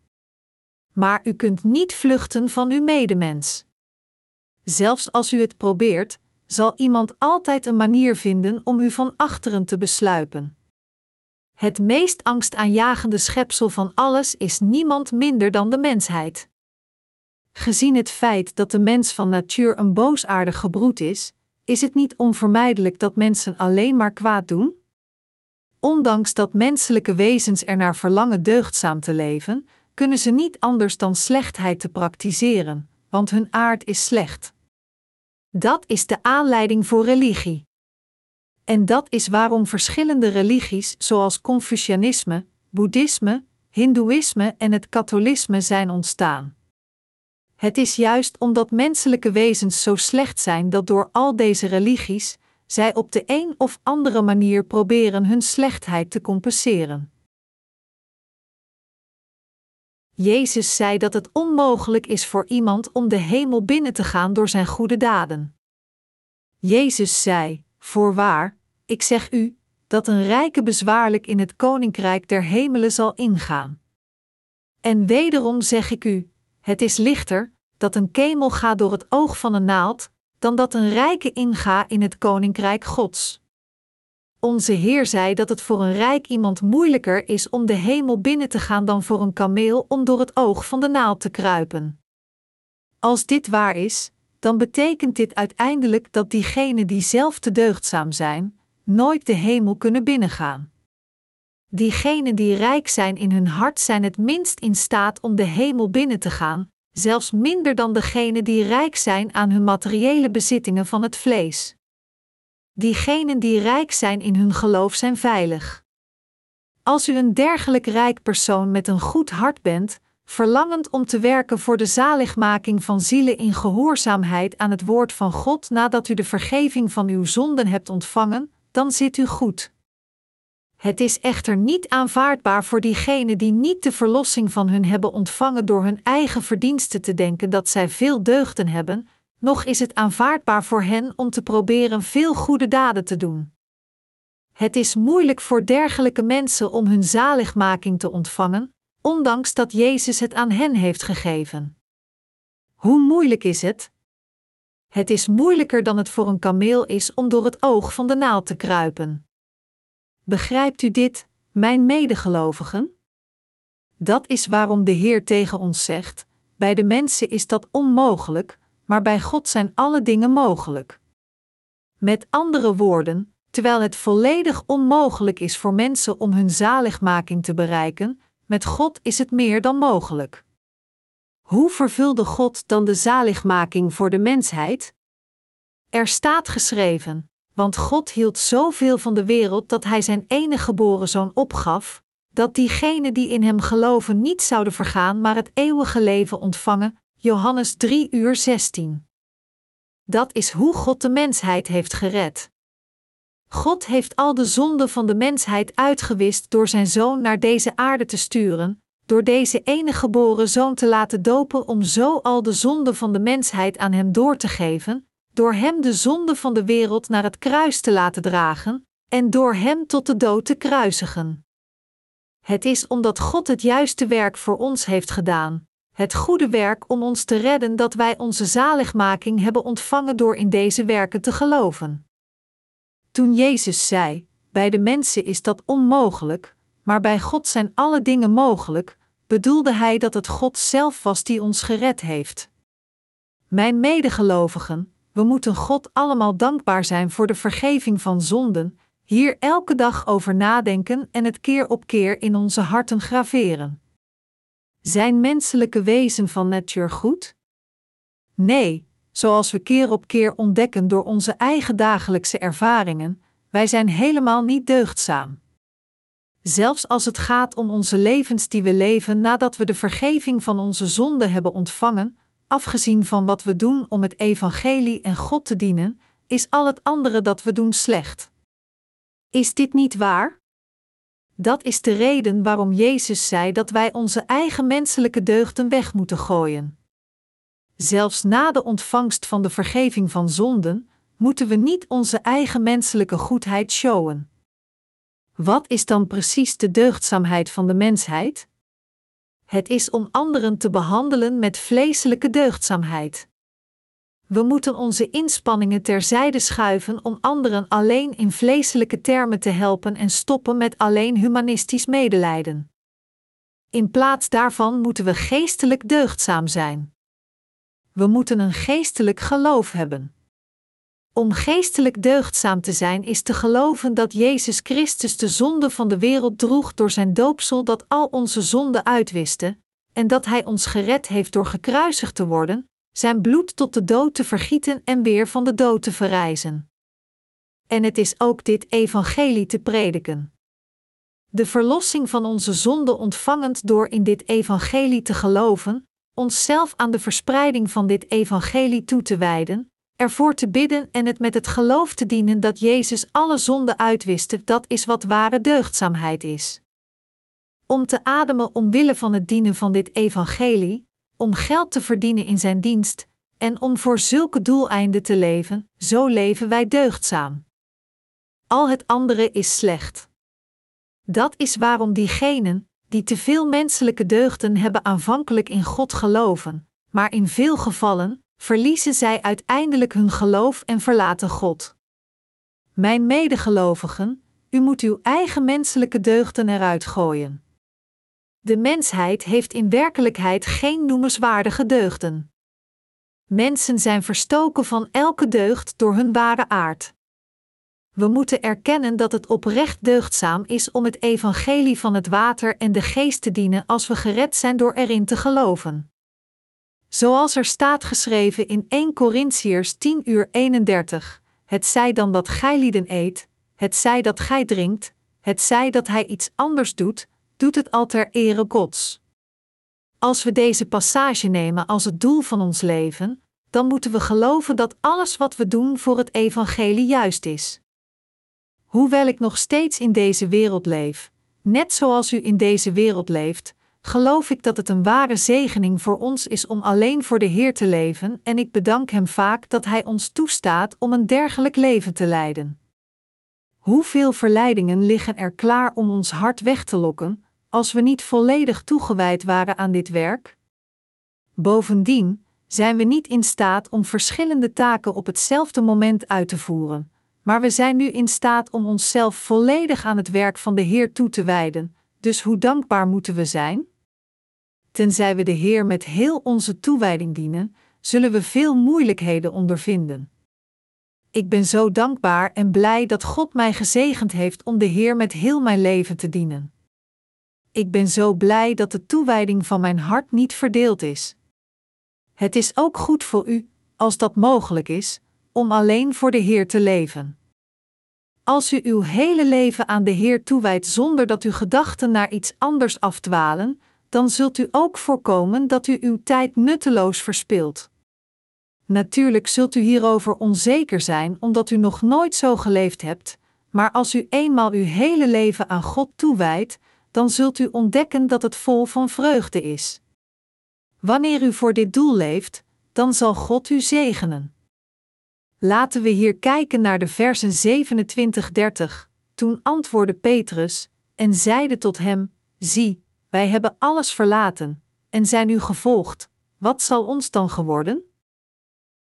A: Maar u kunt niet vluchten van uw medemens. Zelfs als u het probeert, zal iemand altijd een manier vinden om u van achteren te besluipen. Het meest angstaanjagende schepsel van alles is niemand minder dan de mensheid. Gezien het feit dat de mens van natuur een boosaardig gebroed is, is het niet onvermijdelijk dat mensen alleen maar kwaad doen? Ondanks dat menselijke wezens ernaar verlangen deugdzaam te leven, kunnen ze niet anders dan slechtheid te praktiseren, want hun aard is slecht. Dat is de aanleiding voor religie. En dat is waarom verschillende religies, zoals Confucianisme, Boeddhisme, Hindoeïsme en het Katholisme zijn ontstaan. Het is juist omdat menselijke wezens zo slecht zijn dat door al deze religies zij op de een of andere manier proberen hun slechtheid te compenseren. Jezus zei dat het onmogelijk is voor iemand om de hemel binnen te gaan door zijn goede daden. Jezus zei: Voorwaar, ik zeg u, dat een rijke bezwaarlijk in het koninkrijk der hemelen zal ingaan. En wederom zeg ik u: het is lichter dat een kemel gaat door het oog van een naald, dan dat een rijke inga in het koninkrijk Gods. Onze Heer zei dat het voor een rijk iemand moeilijker is om de hemel binnen te gaan dan voor een kameel om door het oog van de naald te kruipen. Als dit waar is, dan betekent dit uiteindelijk dat diegenen die zelf te deugdzaam zijn, nooit de hemel kunnen binnengaan. Diegenen die rijk zijn in hun hart zijn het minst in staat om de hemel binnen te gaan, zelfs minder dan degenen die rijk zijn aan hun materiële bezittingen van het vlees. Diegenen die rijk zijn in hun geloof zijn veilig. Als u een dergelijk rijk persoon met een goed hart bent, verlangend om te werken voor de zaligmaking van zielen in gehoorzaamheid aan het woord van God nadat u de vergeving van uw zonden hebt ontvangen, dan zit u goed. Het is echter niet aanvaardbaar voor diegenen die niet de verlossing van hun hebben ontvangen door hun eigen verdiensten te denken dat zij veel deugden hebben, noch is het aanvaardbaar voor hen om te proberen veel goede daden te doen. Het is moeilijk voor dergelijke mensen om hun zaligmaking te ontvangen, ondanks dat Jezus het aan hen heeft gegeven. Hoe moeilijk is het? Het is moeilijker dan het voor een kameel is om door het oog van de naald te kruipen. Begrijpt u dit, mijn medegelovigen? Dat is waarom de Heer tegen ons zegt: bij de mensen is dat onmogelijk, maar bij God zijn alle dingen mogelijk. Met andere woorden, terwijl het volledig onmogelijk is voor mensen om hun zaligmaking te bereiken, met God is het meer dan mogelijk. Hoe vervulde God dan de zaligmaking voor de mensheid? Er staat geschreven: Want God hield zoveel van de wereld dat Hij zijn enige geboren zoon opgaf, dat diegenen die in Hem geloven niet zouden vergaan, maar het eeuwige leven ontvangen. Johannes 3 uur 16. Dat is hoe God de mensheid heeft gered. God heeft al de zonden van de mensheid uitgewist door zijn zoon naar deze aarde te sturen, door deze enige geboren zoon te laten dopen om zo al de zonden van de mensheid aan hem door te geven, door hem de zonde van de wereld naar het kruis te laten dragen en door hem tot de dood te kruisigen. Het is omdat God het juiste werk voor ons heeft gedaan, het goede werk om ons te redden dat wij onze zaligmaking hebben ontvangen door in deze werken te geloven. Toen Jezus zei: Bij de mensen is dat onmogelijk, maar bij God zijn alle dingen mogelijk, bedoelde hij dat het God zelf was die ons gered heeft. Mijn medegelovigen, we moeten God allemaal dankbaar zijn voor de vergeving van zonden, hier elke dag over nadenken en het keer op keer in onze harten graveren. Zijn menselijke wezen van natuur goed? Nee, zoals we keer op keer ontdekken door onze eigen dagelijkse ervaringen, wij zijn helemaal niet deugdzaam. Zelfs als het gaat om onze levens die we leven nadat we de vergeving van onze zonden hebben ontvangen, afgezien van wat we doen om het evangelie en God te dienen, is al het andere dat we doen slecht. Is dit niet waar? Dat is de reden waarom Jezus zei dat wij onze eigen menselijke deugden weg moeten gooien. Zelfs na de ontvangst van de vergeving van zonden, moeten we niet onze eigen menselijke goedheid showen. Wat is dan precies de deugdzaamheid van de mensheid? Het is om anderen te behandelen met vleeselijke deugdzaamheid. We moeten onze inspanningen terzijde schuiven om anderen alleen in vleeselijke termen te helpen en stoppen met alleen humanistisch medelijden. In plaats daarvan moeten we geestelijk deugdzaam zijn. We moeten een geestelijk geloof hebben. Om geestelijk deugdzaam te zijn is te geloven dat Jezus Christus de zonde van de wereld droeg door zijn doopsel dat al onze zonden uitwiste, en dat Hij ons gered heeft door gekruisigd te worden, zijn bloed tot de dood te vergieten en weer van de dood te verrijzen. En het is ook dit evangelie te prediken. De verlossing van onze zonde ontvangend door in dit evangelie te geloven, onszelf aan de verspreiding van dit evangelie toe te wijden, ervoor te bidden en het met het geloof te dienen dat Jezus alle zonden uitwiste, dat is wat ware deugdzaamheid is. Om te ademen omwille van het dienen van dit evangelie, om geld te verdienen in zijn dienst, en om voor zulke doeleinden te leven, zo leven wij deugdzaam. Al het andere is slecht. Dat is waarom diegenen, die te veel menselijke deugden hebben aanvankelijk in God geloven, maar in veel gevallen, verliezen zij uiteindelijk hun geloof en verlaten God. Mijn medegelovigen, u moet uw eigen menselijke deugden eruit gooien. De mensheid heeft in werkelijkheid geen noemenswaardige deugden. Mensen zijn verstoken van elke deugd door hun ware aard. We moeten erkennen dat het oprecht deugdzaam is om het evangelie van het water en de geest te dienen als we gered zijn door erin te geloven. Zoals er staat geschreven in 1 Corinthiërs 10 uur 31, het zij dan dat gij lieden eet, het zij dat gij drinkt, het zij dat hij iets anders doet, doet het al ter ere Gods. Als we deze passage nemen als het doel van ons leven, dan moeten we geloven dat alles wat we doen voor het evangelie juist is. Hoewel ik nog steeds in deze wereld leef, net zoals u in deze wereld leeft, geloof ik dat het een ware zegening voor ons is om alleen voor de Heer te leven en ik bedank Hem vaak dat Hij ons toestaat om een dergelijk leven te leiden. Hoeveel verleidingen liggen er klaar om ons hart weg te lokken, als we niet volledig toegewijd waren aan dit werk? Bovendien zijn we niet in staat om verschillende taken op hetzelfde moment uit te voeren, maar we zijn nu in staat om onszelf volledig aan het werk van de Heer toe te wijden, dus hoe dankbaar moeten we zijn? Tenzij we de Heer met heel onze toewijding dienen, zullen we veel moeilijkheden ondervinden. Ik ben zo dankbaar en blij dat God mij gezegend heeft om de Heer met heel mijn leven te dienen. Ik ben zo blij dat de toewijding van mijn hart niet verdeeld is. Het is ook goed voor u, als dat mogelijk is, om alleen voor de Heer te leven. Als u uw hele leven aan de Heer toewijdt zonder dat uw gedachten naar iets anders afdwalen, dan zult u ook voorkomen dat u uw tijd nutteloos verspilt. Natuurlijk zult u hierover onzeker zijn omdat u nog nooit zo geleefd hebt, maar als u eenmaal uw hele leven aan God toewijdt, dan zult u ontdekken dat het vol van vreugde is. Wanneer u voor dit doel leeft, dan zal God u zegenen. Laten we hier kijken naar de versen 27-30. Toen antwoordde Petrus en zeide tot hem: Zie, wij hebben alles verlaten en zijn u gevolgd. Wat zal ons dan geworden?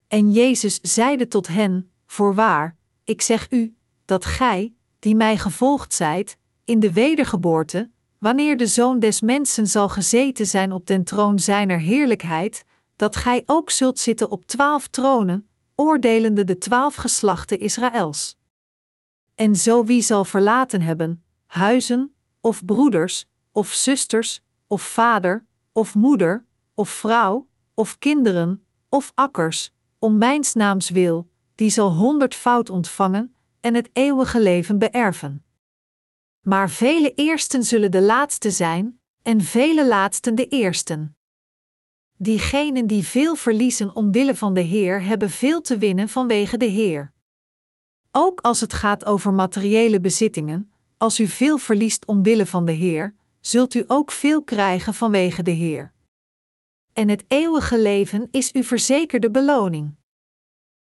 A: En Jezus zeide tot hen: Voorwaar, ik zeg u, dat gij, die mij gevolgd zijt, in de wedergeboorte, wanneer de Zoon des Mensen zal gezeten zijn op den troon zijner heerlijkheid, dat gij ook zult zitten op twaalf tronen, oordelende de twaalf geslachten Israëls. En zo wie zal verlaten hebben, huizen, of broeders, of zusters, of vader, of moeder, of vrouw, of kinderen, of akkers, om mijns naams wil, die zal honderdvoud ontvangen en het eeuwige leven beërven. Maar vele eersten zullen de laatste zijn, en vele laatsten de eersten. Diegenen die veel verliezen omwille van de Heer hebben veel te winnen vanwege de Heer. Ook als het gaat over materiële bezittingen, als u veel verliest omwille van de Heer, zult u ook veel krijgen vanwege de Heer. En het eeuwige leven is uw verzekerde beloning.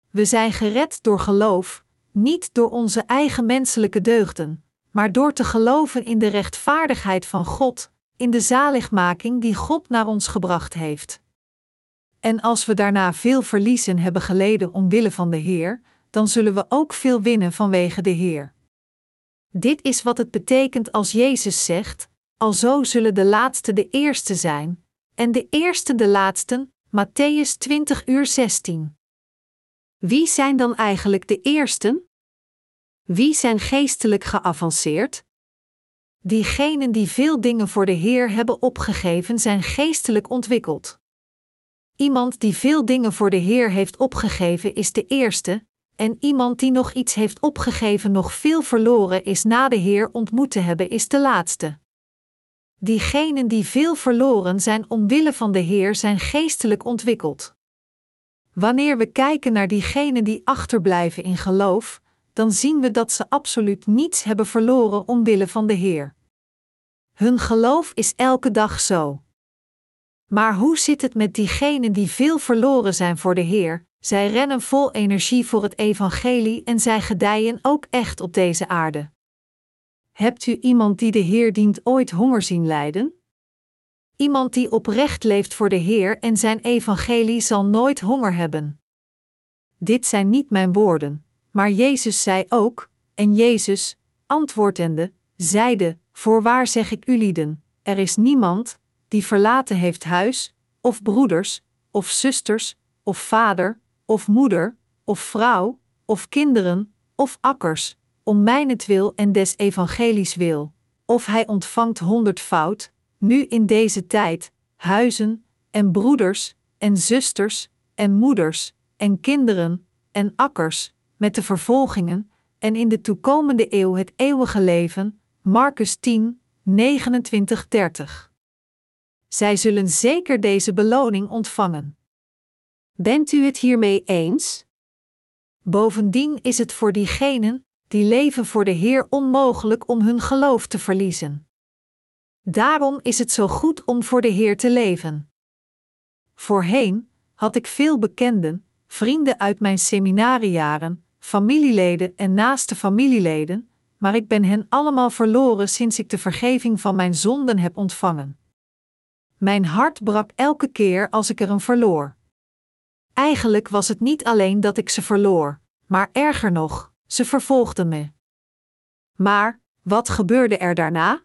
A: We zijn gered door geloof, niet door onze eigen menselijke deugden, maar door te geloven in de rechtvaardigheid van God, in de zaligmaking die God naar ons gebracht heeft. En als we daarna veel verliezen hebben geleden omwille van de Heer, dan zullen we ook veel winnen vanwege de Heer. Dit is wat het betekent als Jezus zegt: Alzo zullen de laatste de eerste zijn, en de eerste de laatsten, Matthäus 20 uur 16. Wie zijn dan eigenlijk de eersten? Wie zijn geestelijk geavanceerd? Diegenen die veel dingen voor de Heer hebben opgegeven zijn geestelijk ontwikkeld. Iemand die veel dingen voor de Heer heeft opgegeven is de eerste, en iemand die nog iets heeft opgegeven nog veel verloren is na de Heer ontmoet te hebben is de laatste. Diegenen die veel verloren zijn omwille van de Heer zijn geestelijk ontwikkeld. Wanneer we kijken naar diegenen die achterblijven in geloof, dan zien we dat ze absoluut niets hebben verloren omwille van de Heer. Hun geloof is elke dag zo. Maar hoe zit het met diegenen die veel verloren zijn voor de Heer? Zij rennen vol energie voor het evangelie en zij gedijen ook echt op deze aarde. Hebt u iemand die de Heer dient ooit honger zien lijden? Iemand die oprecht leeft voor de Heer en zijn evangelie zal nooit honger hebben. Dit zijn niet mijn woorden, maar Jezus zei ook, en Jezus, antwoordende, zeide: Voorwaar zeg ik u lieden, er is niemand die verlaten heeft huis, of broeders, of zusters, of vader, of moeder, of vrouw, of kinderen, of akkers, om mijnentwil en des evangelies wil, of hij ontvangt honderdvoud, nu in deze tijd, huizen, en broeders, en zusters, en moeders, en kinderen, en akkers, met de vervolgingen, en in de toekomende eeuw het eeuwige leven. Marcus 10, 29, 30. Zij zullen zeker deze beloning ontvangen. Bent u het hiermee eens? Bovendien is het voor diegenen die leven voor de Heer onmogelijk om hun geloof te verliezen. Daarom is het zo goed om voor de Heer te leven. Voorheen had ik veel bekenden, vrienden uit mijn seminariejaren, familieleden en naaste familieleden, maar ik ben hen allemaal verloren sinds ik de vergeving van mijn zonden heb ontvangen. Mijn hart brak elke keer als ik er een verloor. Eigenlijk was het niet alleen dat ik ze verloor, maar erger nog, ze vervolgden me. Maar, wat gebeurde er daarna?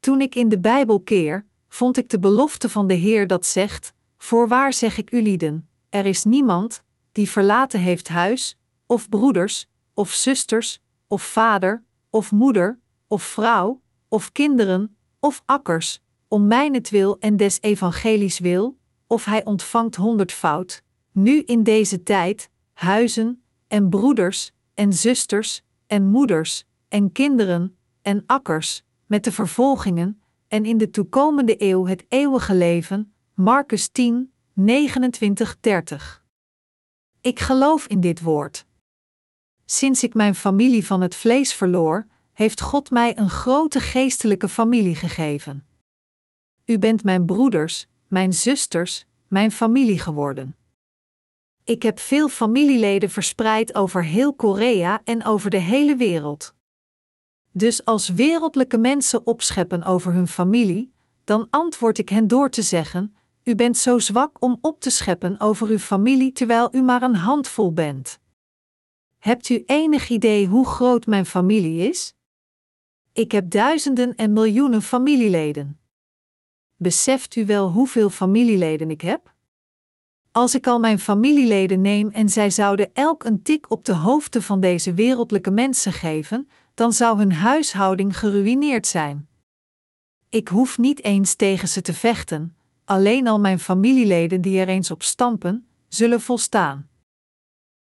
A: Toen ik in de Bijbel keer, vond ik de belofte van de Heer dat zegt: Voorwaar zeg ik u lieden, er is niemand die verlaten heeft huis, of broeders, of zusters, of vader, of moeder, of vrouw, of kinderen, of akkers, om mijnentwil en des evangelies wil, of hij ontvangt honderdvoud, nu in deze tijd, huizen, en broeders, en zusters, en moeders, en kinderen, en akkers, met de vervolgingen, en in de toekomende eeuw het eeuwige leven. Marcus 10, 29, 30. Ik geloof in dit woord. Sinds ik mijn familie van het vlees verloor, heeft God mij een grote geestelijke familie gegeven. U bent mijn broeders, mijn zusters, mijn familie geworden. Ik heb veel familieleden verspreid over heel Korea en over de hele wereld. Dus als wereldlijke mensen opscheppen over hun familie, dan antwoord ik hen door te zeggen: U bent zo zwak om op te scheppen over uw familie terwijl u maar een handvol bent. Hebt u enig idee hoe groot mijn familie is? Ik heb duizenden en miljoenen familieleden. Beseft u wel hoeveel familieleden ik heb? Als ik al mijn familieleden neem en zij zouden elk een tik op de hoofden van deze wereldlijke mensen geven, dan zou hun huishouding geruïneerd zijn. Ik hoef niet eens tegen ze te vechten, alleen al mijn familieleden die er eens op stampen, zullen volstaan.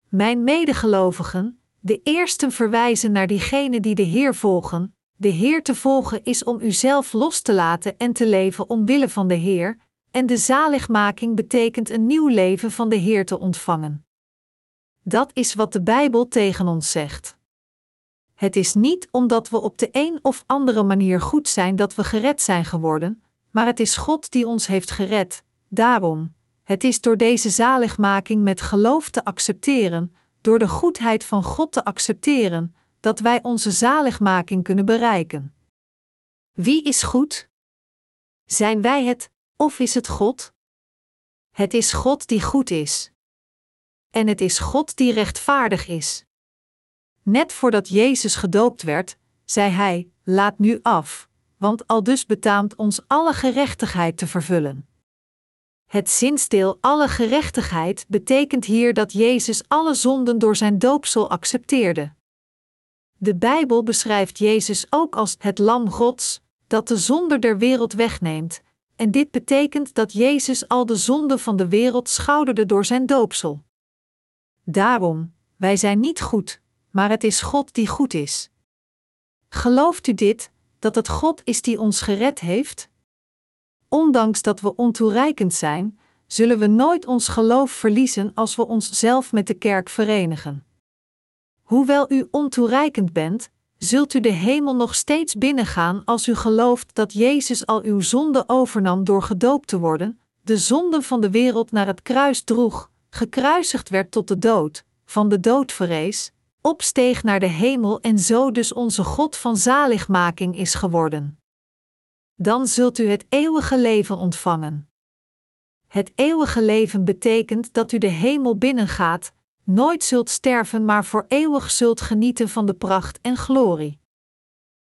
A: Mijn medegelovigen, de eersten verwijzen naar diegenen die de Heer volgen. De Heer te volgen is om uzelf los te laten en te leven omwille van de Heer, en de zaligmaking betekent een nieuw leven van de Heer te ontvangen. Dat is wat de Bijbel tegen ons zegt. Het is niet omdat we op de een of andere manier goed zijn dat we gered zijn geworden, maar het is God die ons heeft gered. Daarom, het is door deze zaligmaking met geloof te accepteren, door de goedheid van God te accepteren, dat wij onze zaligmaking kunnen bereiken. Wie is goed? Zijn wij het, of is het God? Het is God die goed is. En het is God die rechtvaardig is. Net voordat Jezus gedoopt werd, zei hij: Laat nu af, want al dus betaamt ons alle gerechtigheid te vervullen. Het zinsdeel alle gerechtigheid betekent hier dat Jezus alle zonden door zijn doopsel accepteerde. De Bijbel beschrijft Jezus ook als het Lam Gods, dat de zonde der wereld wegneemt, en dit betekent dat Jezus al de zonden van de wereld schouderde door zijn doopsel. Daarom, wij zijn niet goed, maar het is God die goed is. Gelooft u dit, dat het God is die ons gered heeft? Ondanks dat we ontoereikend zijn, zullen we nooit ons geloof verliezen als we ons zelf met de kerk verenigen. Hoewel u ontoereikend bent, zult u de hemel nog steeds binnengaan als u gelooft dat Jezus al uw zonde overnam door gedoopt te worden, de zonde van de wereld naar het kruis droeg, gekruisigd werd tot de dood, van de dood verrees, opsteeg naar de hemel en zo dus onze God van zaligmaking is geworden. Dan zult u het eeuwige leven ontvangen. Het eeuwige leven betekent dat u de hemel binnengaat, nooit zult sterven, maar voor eeuwig zult genieten van de pracht en glorie.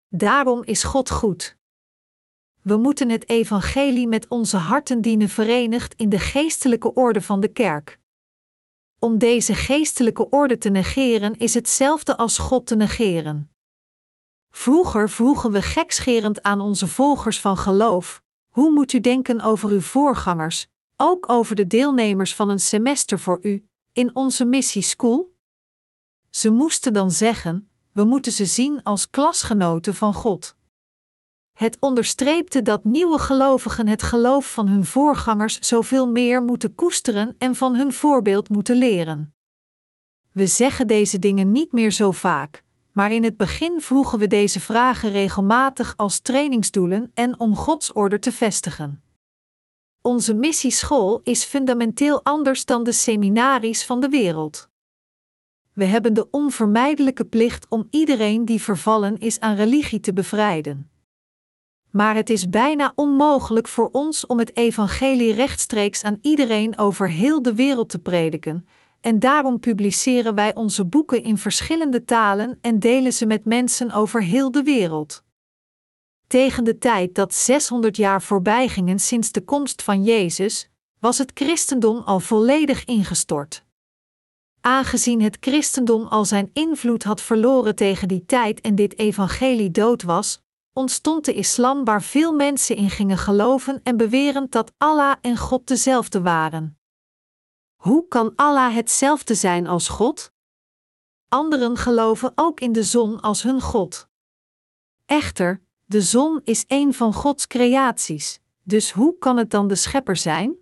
A: Daarom is God goed. We moeten het evangelie met onze harten dienen verenigd in de geestelijke orde van de kerk. Om deze geestelijke orde te negeren is hetzelfde als God te negeren. Vroeger vroegen we gekscherend aan onze volgers van geloof: hoe moet u denken over uw voorgangers, ook over de deelnemers van een semester voor u, in onze missieschool? Ze moesten dan zeggen: we moeten ze zien als klasgenoten van God. Het onderstreepte dat nieuwe gelovigen het geloof van hun voorgangers zoveel meer moeten koesteren en van hun voorbeeld moeten leren. We zeggen deze dingen niet meer zo vaak, maar in het begin vroegen we deze vragen regelmatig als trainingsdoelen en om Gods orde te vestigen. Onze missieschool is fundamenteel anders dan de seminaries van de wereld. We hebben de onvermijdelijke plicht om iedereen die vervallen is aan religie te bevrijden maar het is bijna onmogelijk voor ons om het evangelie rechtstreeks aan iedereen over heel de wereld te prediken, en daarom publiceren wij onze boeken in verschillende talen en delen ze met mensen over heel de wereld. Tegen de tijd dat 600 jaar voorbij gingen sinds de komst van Jezus, was het christendom al volledig ingestort. Aangezien het christendom al zijn invloed had verloren tegen die tijd en dit evangelie dood was, ontstond de islam waar veel mensen in gingen geloven en beweren dat Allah en God dezelfde waren. Hoe kan Allah hetzelfde zijn als God? Anderen geloven ook in de zon als hun God. Echter, de zon is een van Gods creaties, dus hoe kan het dan de schepper zijn?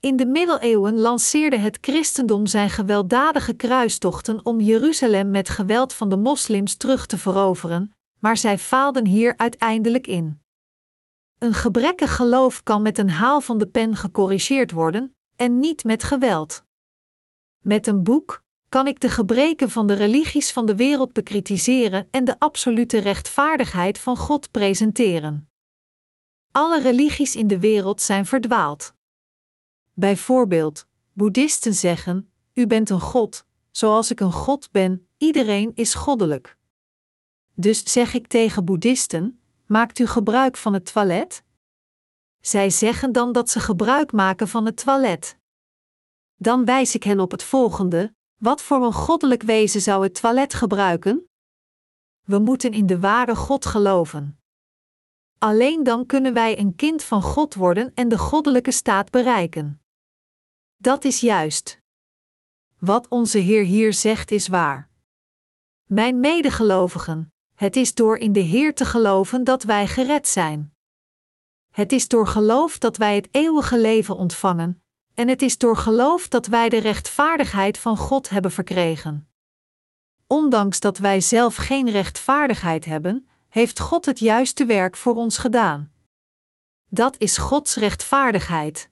A: In de middeleeuwen lanceerde het christendom zijn gewelddadige kruistochten om Jeruzalem met geweld van de moslims terug te veroveren, maar zij faalden hier uiteindelijk in. Een gebrekkig geloof kan met een haal van de pen gecorrigeerd worden, en niet met geweld. Met een boek kan ik de gebreken van de religies van de wereld bekritiseren en de absolute rechtvaardigheid van God presenteren. Alle religies in de wereld zijn verdwaald. Bijvoorbeeld, Boeddhisten zeggen: U bent een God, zoals ik een God ben, iedereen is goddelijk. Dus zeg ik tegen boeddhisten: maakt u gebruik van het toilet? Zij zeggen dan dat ze gebruik maken van het toilet. Dan wijs ik hen op het volgende: wat voor een goddelijk wezen zou het toilet gebruiken? We moeten in de ware God geloven. Alleen dan kunnen wij een kind van God worden en de goddelijke staat bereiken. Dat is juist. Wat onze Heer hier zegt is waar. Mijn medegelovigen, het is door in de Heer te geloven dat wij gered zijn. Het is door geloof dat wij het eeuwige leven ontvangen, en het is door geloof dat wij de rechtvaardigheid van God hebben verkregen. Ondanks dat wij zelf geen rechtvaardigheid hebben, heeft God het juiste werk voor ons gedaan. Dat is Gods rechtvaardigheid.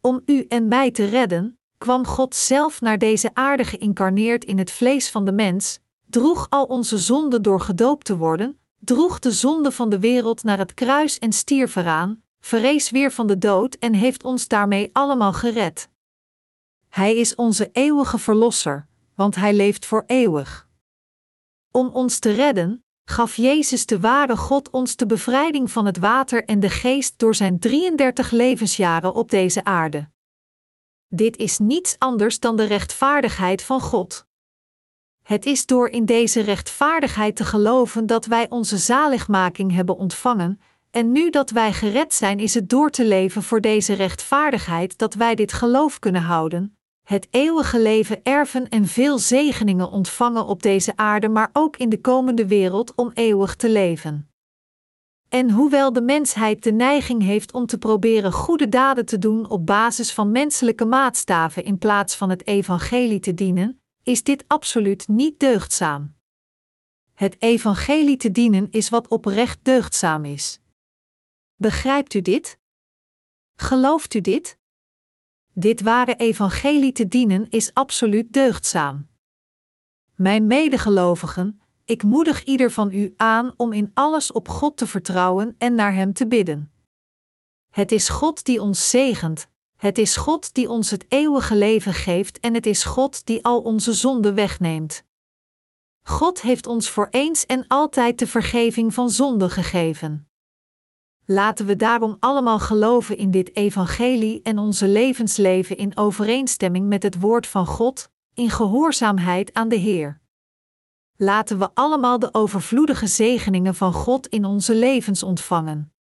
A: Om u en mij te redden, kwam God zelf naar deze aarde geïncarneerd in het vlees van de mens, droeg al onze zonden door gedoopt te worden, droeg de zonde van de wereld naar het kruis en stierf eraan, verrees weer van de dood en heeft ons daarmee allemaal gered. Hij is onze eeuwige verlosser, want hij leeft voor eeuwig. Om ons te redden, gaf Jezus de ware God ons de bevrijding van het water en de geest door zijn 33 levensjaren op deze aarde. Dit is niets anders dan de rechtvaardigheid van God. Het is door in deze rechtvaardigheid te geloven dat wij onze zaligmaking hebben ontvangen, en nu dat wij gered zijn, is het door te leven voor deze rechtvaardigheid dat wij dit geloof kunnen houden, het eeuwige leven erven en veel zegeningen ontvangen op deze aarde, maar ook in de komende wereld om eeuwig te leven. En hoewel de mensheid de neiging heeft om te proberen goede daden te doen op basis van menselijke maatstaven in plaats van het evangelie te dienen, is dit absoluut niet deugdzaam. Het evangelie te dienen is wat oprecht deugdzaam is. Begrijpt u dit? Gelooft u dit? Dit ware evangelie te dienen is absoluut deugdzaam. Mijn medegelovigen, ik moedig ieder van u aan om in alles op God te vertrouwen en naar Hem te bidden. Het is God die ons zegent, het is God die ons het eeuwige leven geeft en het is God die al onze zonden wegneemt. God heeft ons voor eens en altijd de vergeving van zonde gegeven. Laten we daarom allemaal geloven in dit evangelie en onze levensleven in overeenstemming met het woord van God, in gehoorzaamheid aan de Heer. Laten we allemaal de overvloedige zegeningen van God in onze levens ontvangen.